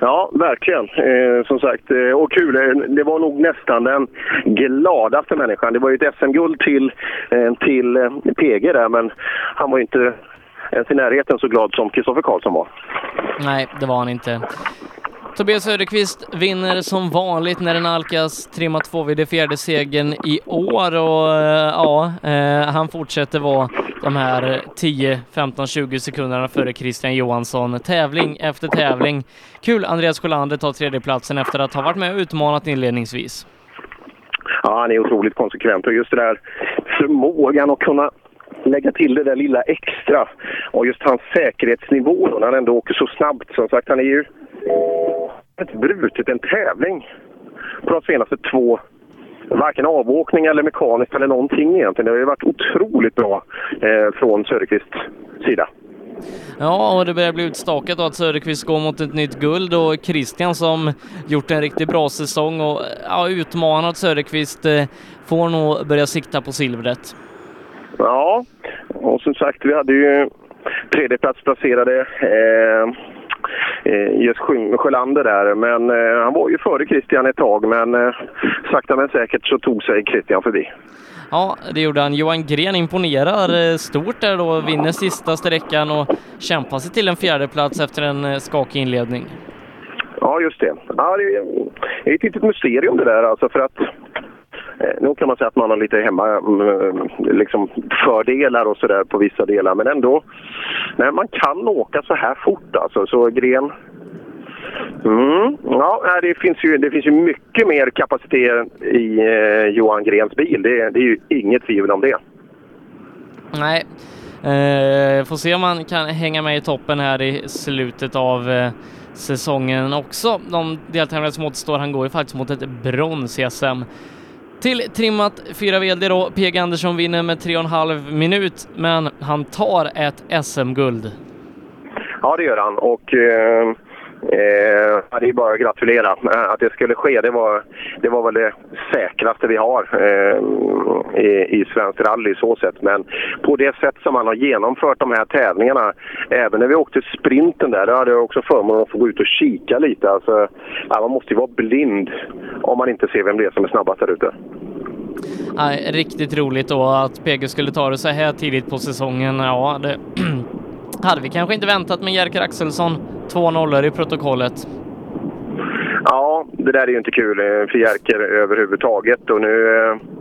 Ja, verkligen. Eh, som sagt, eh, och kul. Eh, det var nog nästan den gladaste människan. Det var ju ett SM-guld till, eh, till eh, PG där, men han var ju inte ens i närheten så glad som Kristoffer Karlsson var. Nej, det var han inte. Tobias Söderqvist vinner som vanligt när den alkas trimma 2 vid det fjärde segern i år och eh, ja, eh, han fortsätter vara de här 10, 15, 20 sekunderna före Christian Johansson. Tävling efter tävling. Kul Andreas Sjölander tar tredjeplatsen efter att ha varit med och utmanat inledningsvis. Ja, han är otroligt konsekvent och just det där förmågan att kunna lägga till det där lilla extra och just hans säkerhetsnivå när han ändå åker så snabbt. Som sagt, han är ju inte brutit en tävling på de senaste två varken avåkning eller mekaniskt eller någonting egentligen. Det har ju varit otroligt bra eh, från Söderqvists sida. Ja, och det börjar bli utstakat att Söderqvist går mot ett nytt guld och Christian som gjort en riktigt bra säsong och ja, utmanat Söderqvist eh, får nog börja sikta på silvret. Ja, och som sagt, vi hade ju tredjeplatsplacerade eh, eh, just Sjölander där. Men eh, han var ju före Christian ett tag, men eh, sakta men säkert så tog sig Christian förbi. Ja, det gjorde han. Johan Gren imponerar eh, stort där då, vinner sista sträckan och kämpar sig till en fjärde plats efter en eh, skakig inledning. Ja, just det. Ja, det är ett litet mysterium det där alltså för att Eh, Eh, nu kan man säga att man har lite hemma mm, eh, liksom fördelar och sådär på vissa delar, men ändå. Nej, man kan åka så här fort alltså. Så Gren... Mm, ja, det finns, ju, det finns ju mycket mer kapacitet i eh, Johan Grens bil. Det, det är ju inget tvivel om det. Nej, eh, får se om man kan hänga med i toppen här i slutet av eh, säsongen också. De deltävlingar som återstår, han går ju faktiskt mot ett brons i SM. Till trimmat 4 VD då. PG Andersson vinner med 3,5 minut, men han tar ett SM-guld. Ja, det gör han. Och eh, eh, det är bara att gratulera. Eh, att det skulle ske, det var, det var väl det säkraste vi har eh, i, i svensk rally så sett. Men på det sätt som han har genomfört de här tävlingarna, även när vi åkte sprinten där, då hade jag också förmånen att få gå ut och kika lite. Alltså, man måste ju vara blind om man inte ser vem det är som är snabbast där ute. Nej, riktigt roligt då att PG skulle ta det så här tidigt på säsongen. Ja, det hade vi kanske inte väntat med Jerker Axelsson. Två nollor i protokollet. Ja, det där är ju inte kul eh, för Jerker överhuvudtaget. Och nu eh,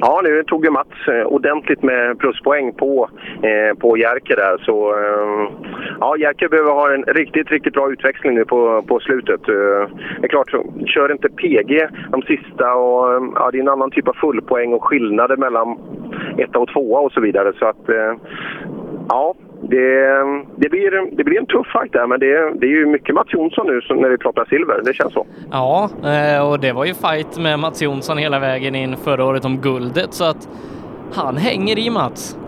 Ja, nu tog ju Mats eh, ordentligt med pluspoäng på, eh, på Jerker där. Så eh, ja, Jerker behöver ha en riktigt, riktigt bra utväxling nu på, på slutet. Eh, det är klart, kör inte PG de sista och eh, ja, det är en annan typ av fullpoäng och skillnader mellan etta och tvåa och så vidare. Så att eh, ja, det, det, blir, det blir en tuff fight där, men det, det är ju mycket Mats Jonsson nu när vi pratar silver. Det känns så. Ja, eh, och det var ju fight med Mats Jonsson hela vägen in förra året om guldet, så att han hänger i Mats.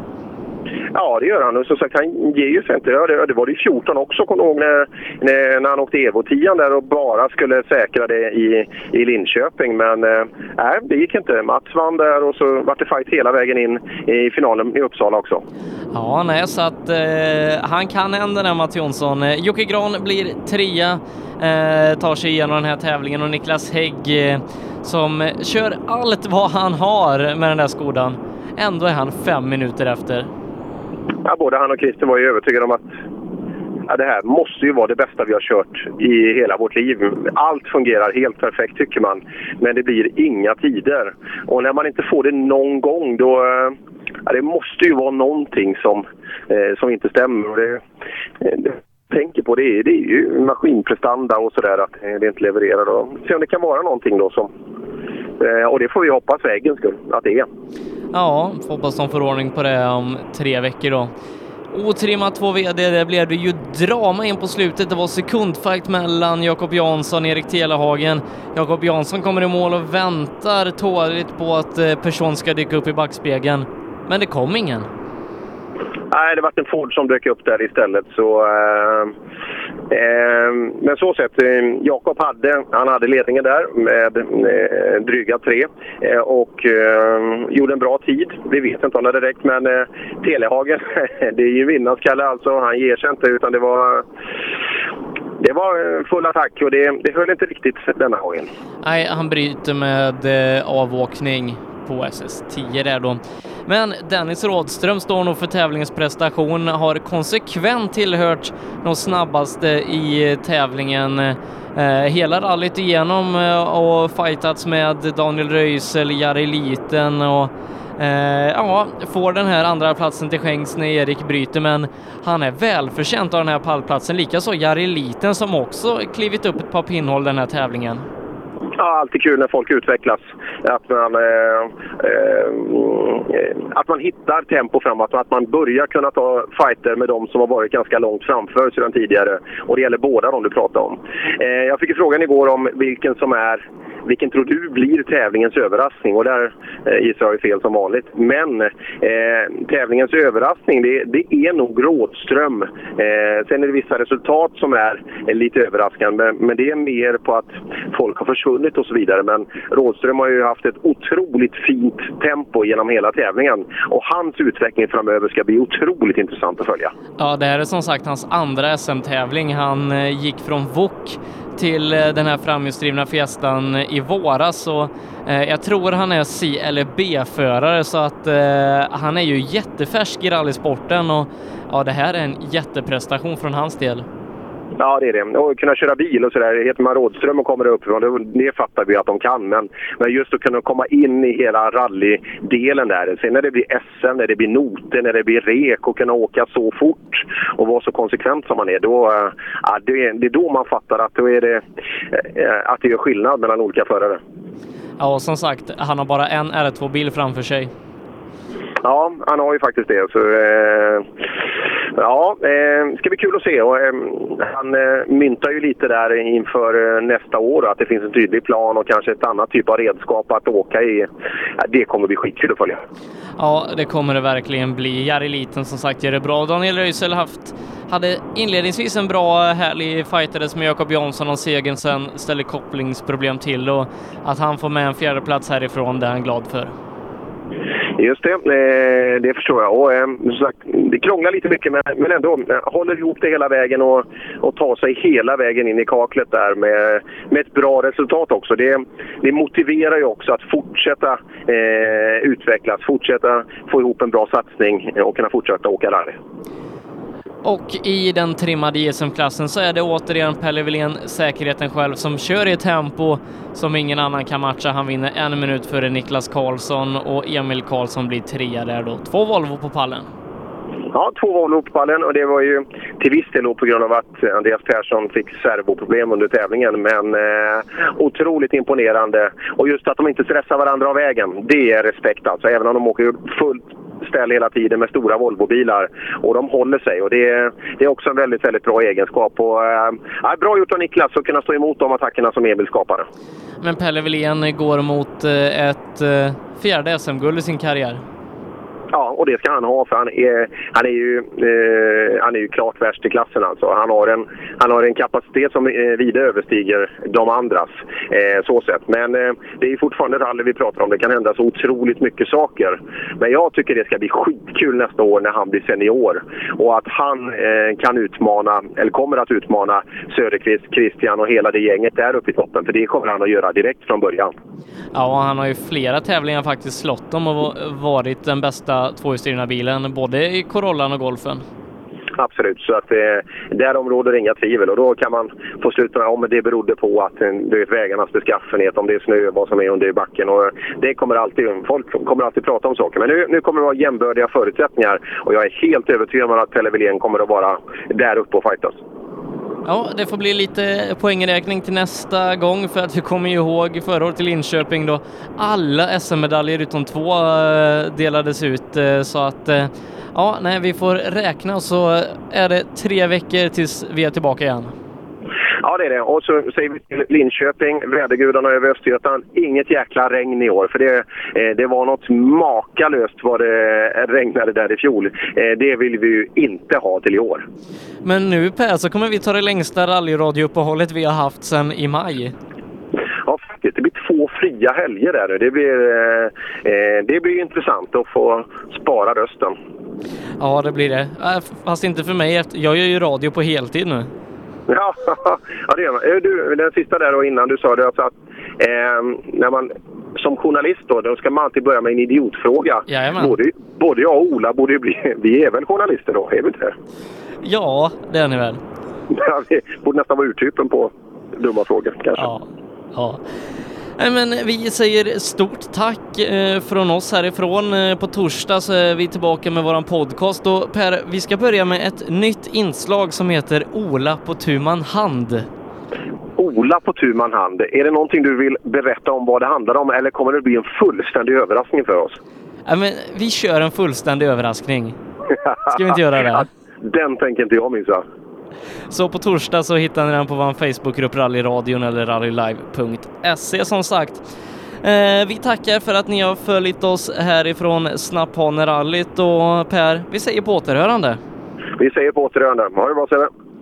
Ja, det gör han. Och som sagt, han ger ju sig inte. Det, det var det i 14 också, kommer ihåg, när, när, när han åkte Evo 10 där och bara skulle säkra det i, i Linköping. Men eh, nej, det gick inte. Mats vann där och så var det fight hela vägen in i finalen i Uppsala också. Ja, nej, så att eh, han kan hända där, Mats Jonsson. Eh, Jocke Gran blir trea, eh, tar sig igenom den här tävlingen och Niklas Hägg eh, som kör allt vad han har med den där Skodan Ändå är han fem minuter efter. Ja, både han och Christer var ju övertygade om att ja, det här måste ju vara det bästa vi har kört i hela vårt liv. Allt fungerar helt perfekt tycker man, men det blir inga tider. Och när man inte får det någon gång då... Eh, ja, det måste ju vara någonting som, eh, som inte stämmer. Och det, eh, det tänker på det är, det är ju maskinprestanda och sådär att det inte levererar. Då. se om det kan vara någonting då som... Eh, och det får vi hoppas för äggens skull att det är. Ja, får hoppas de får ordning på det om tre veckor då. Otrimmat 2 VD, det blev det ju drama in på slutet. Det var sekundfight mellan Jakob Jansson och Erik Telehagen. Jakob Jansson kommer i mål och väntar tåligt på att eh, person ska dyka upp i backspegeln. Men det kom ingen. Nej, det var en Ford som dök upp där istället. Så, eh, eh, men så sett, eh, Jakob hade, han hade ledningen där med eh, dryga tre eh, och eh, gjorde en bra tid. Vi vet inte om det hade räckt, men eh, Telehagen, det är ju vinnarskalle alltså. Han ger sig inte utan det var det var eh, full attack och det, det höll inte riktigt denna gången. Nej, han bryter med eh, avåkning på SS10 där då. Men Dennis Rådström står nog för tävlingens prestation, har konsekvent tillhört de snabbaste i eh, tävlingen eh, hela rallyt igenom eh, och fightats med Daniel Röisel, Jari Liten och Eh, ja, får den här andra platsen till skänks när Erik bryter, men han är välförtjänt av den här pallplatsen. Likaså Jari Liten som också klivit upp ett par pinnhål den här tävlingen. Ja, alltid kul när folk utvecklas. Att man, eh, eh, att man hittar tempo framåt och att man börjar kunna ta fighter med de som har varit ganska långt framför sedan tidigare. Och det gäller båda de du pratar om. Eh, jag fick ju frågan igår om vilken som är vilken tror du blir tävlingens överraskning? Och där eh, gissar jag ju fel som vanligt. Men eh, tävlingens överraskning, det, det är nog Rådström. Eh, sen är det vissa resultat som är, är lite överraskande, men, men det är mer på att folk har försvunnit och så vidare. Men Rådström har ju haft ett otroligt fint tempo genom hela tävlingen. Och hans utveckling framöver ska bli otroligt intressant att följa. Ja, det här är som sagt hans andra SM-tävling. Han eh, gick från Wok till eh, den här framhjulsdrivna Fiestan i våras och eh, jag tror han är C eller B-förare så att eh, han är ju jättefärsk i rallysporten och ja, det här är en jätteprestation från hans del. Ja, det är det. Och kunna köra bil och sådär. Heter man Rådström och kommer uppifrån, det, det fattar vi att de kan. Men, men just att kunna komma in i hela rallydelen där. Sen när det blir SM, när det blir noter, när det blir rek och kunna åka så fort och vara så konsekvent som man är. Då, eh, ja, det, det är då man fattar att, då är det, eh, att det gör skillnad mellan olika förare. Ja, och som sagt, han har bara en R2-bil framför sig. Ja, han har ju faktiskt det. Så, eh, ja, eh, ska bli kul att se. Och, eh, han eh, myntar ju lite där inför eh, nästa år att det finns en tydlig plan och kanske ett annat typ av redskap att åka i. Ja, det kommer bli skitkul att följa. Ja, det kommer det verkligen bli. Jari Liten som sagt gör det bra. Daniel Röisel haft, hade inledningsvis en bra eh, härlig fightades med Jakob Jansson om segern sen ställer kopplingsproblem till och att han får med en fjärde plats härifrån det är han glad för. Just det, eh, det förstår jag. Och, eh, som sagt, det krånglar lite mycket men, ändå eh, håller ihop det hela vägen och, och tar sig hela vägen in i kaklet där med, med ett bra resultat också. Det, det motiverar ju också att fortsätta eh, utvecklas, fortsätta få ihop en bra satsning och kunna fortsätta åka rally. Och i den trimmade JSM-klassen så är det återigen Pelle Wilén, säkerheten själv, som kör i ett tempo som ingen annan kan matcha. Han vinner en minut före Niklas Karlsson och Emil Karlsson blir trea där då. Två Volvo på pallen. Ja, två Volvo på pallen och det var ju till viss del på grund av att Andreas Persson fick servoproblem under tävlingen. Men eh, otroligt imponerande. Och just att de inte stressar varandra av vägen, det är respekt alltså. Även om de åker fullt ställ hela tiden med stora Volvobilar. Och de håller sig och det är, det är också en väldigt, väldigt bra egenskap. Och, eh, bra gjort av Niklas att kunna stå emot de attackerna som Emil skapade. Men Pelle Wilén går mot eh, ett eh, fjärde SM-guld i sin karriär. Ja, och det ska han ha för han är, han är, ju, eh, han är ju klart värst i klassen alltså. Han har en, han har en kapacitet som eh, vida överstiger de andras. Eh, så sett. Men eh, det är fortfarande rally vi pratar om. Det kan hända så otroligt mycket saker. Men jag tycker det ska bli skitkul nästa år när han blir senior. Och att han eh, kan utmana, eller kommer att utmana Söderqvist, Christian och hela det gänget där uppe i toppen. För det kommer han att göra direkt från början. Ja, han har ju flera tävlingar faktiskt slått om och varit den bästa tvåhjulsdrivna bilen, både i Corollan och Golfen. Absolut, så att eh, därom råder inga tvivel. Och då kan man få slut på om det berodde på att eh, det är vägarnas beskaffenhet, om det är snö, vad som är under backen. Och eh, det kommer alltid, folk kommer alltid prata om saker. Men nu, nu kommer det vara jämbördiga förutsättningar och jag är helt övertygad om att Pelle Wilén kommer att vara där uppe och fightas. Ja, det får bli lite poängräkning till nästa gång för att vi kommer ju ihåg förra året i Linköping då alla SM-medaljer utom två eh, delades ut eh, så att eh, ja, nej, vi får räkna och så är det tre veckor tills vi är tillbaka igen. Ja, det är det. Och så säger vi till Linköping, vädergudarna över Östergötland, inget jäkla regn i år. För det, eh, det var något makalöst vad det regnade där i fjol. Eh, det vill vi ju inte ha till i år. Men nu Per, så kommer vi ta det längsta rallyradiouppehållet vi har haft sedan i maj. Ja, faktiskt. Det blir två fria helger där nu. Det blir, eh, eh, det blir intressant att få spara rösten. Ja, det blir det. Äh, Fast inte för mig, jag gör ju radio på heltid nu. Ja, ja det gör man. Eh, Du, den sista där då innan du sa det alltså att eh, när man som journalist då, då ska man alltid börja med en idiotfråga. Jajamän. Både, både jag och Ola borde ju bli, vi är väl journalister då, är vi inte det? Ja, det är ni väl? Ja, vi borde nästan vara urtypen på dumma frågor kanske. Ja. ja. Nej, men vi säger stort tack eh, från oss härifrån. Eh, på torsdag så är vi tillbaka med våran podcast och Per, vi ska börja med ett nytt inslag som heter Ola på tu man hand. Ola på tu man hand. Är det någonting du vill berätta om vad det handlar om eller kommer det bli en fullständig överraskning för oss? Ja, men vi kör en fullständig överraskning. Ska vi inte göra det? Den tänker inte jag missa. Så på torsdag så hittar ni den på vår Facebookgrupp Rallyradion eller rallylive.se som sagt. Eh, vi tackar för att ni har följt oss härifrån Snapphanerallyt och Per, vi säger på återhörande. Vi säger på återhörande. Ha det bra Sebbe!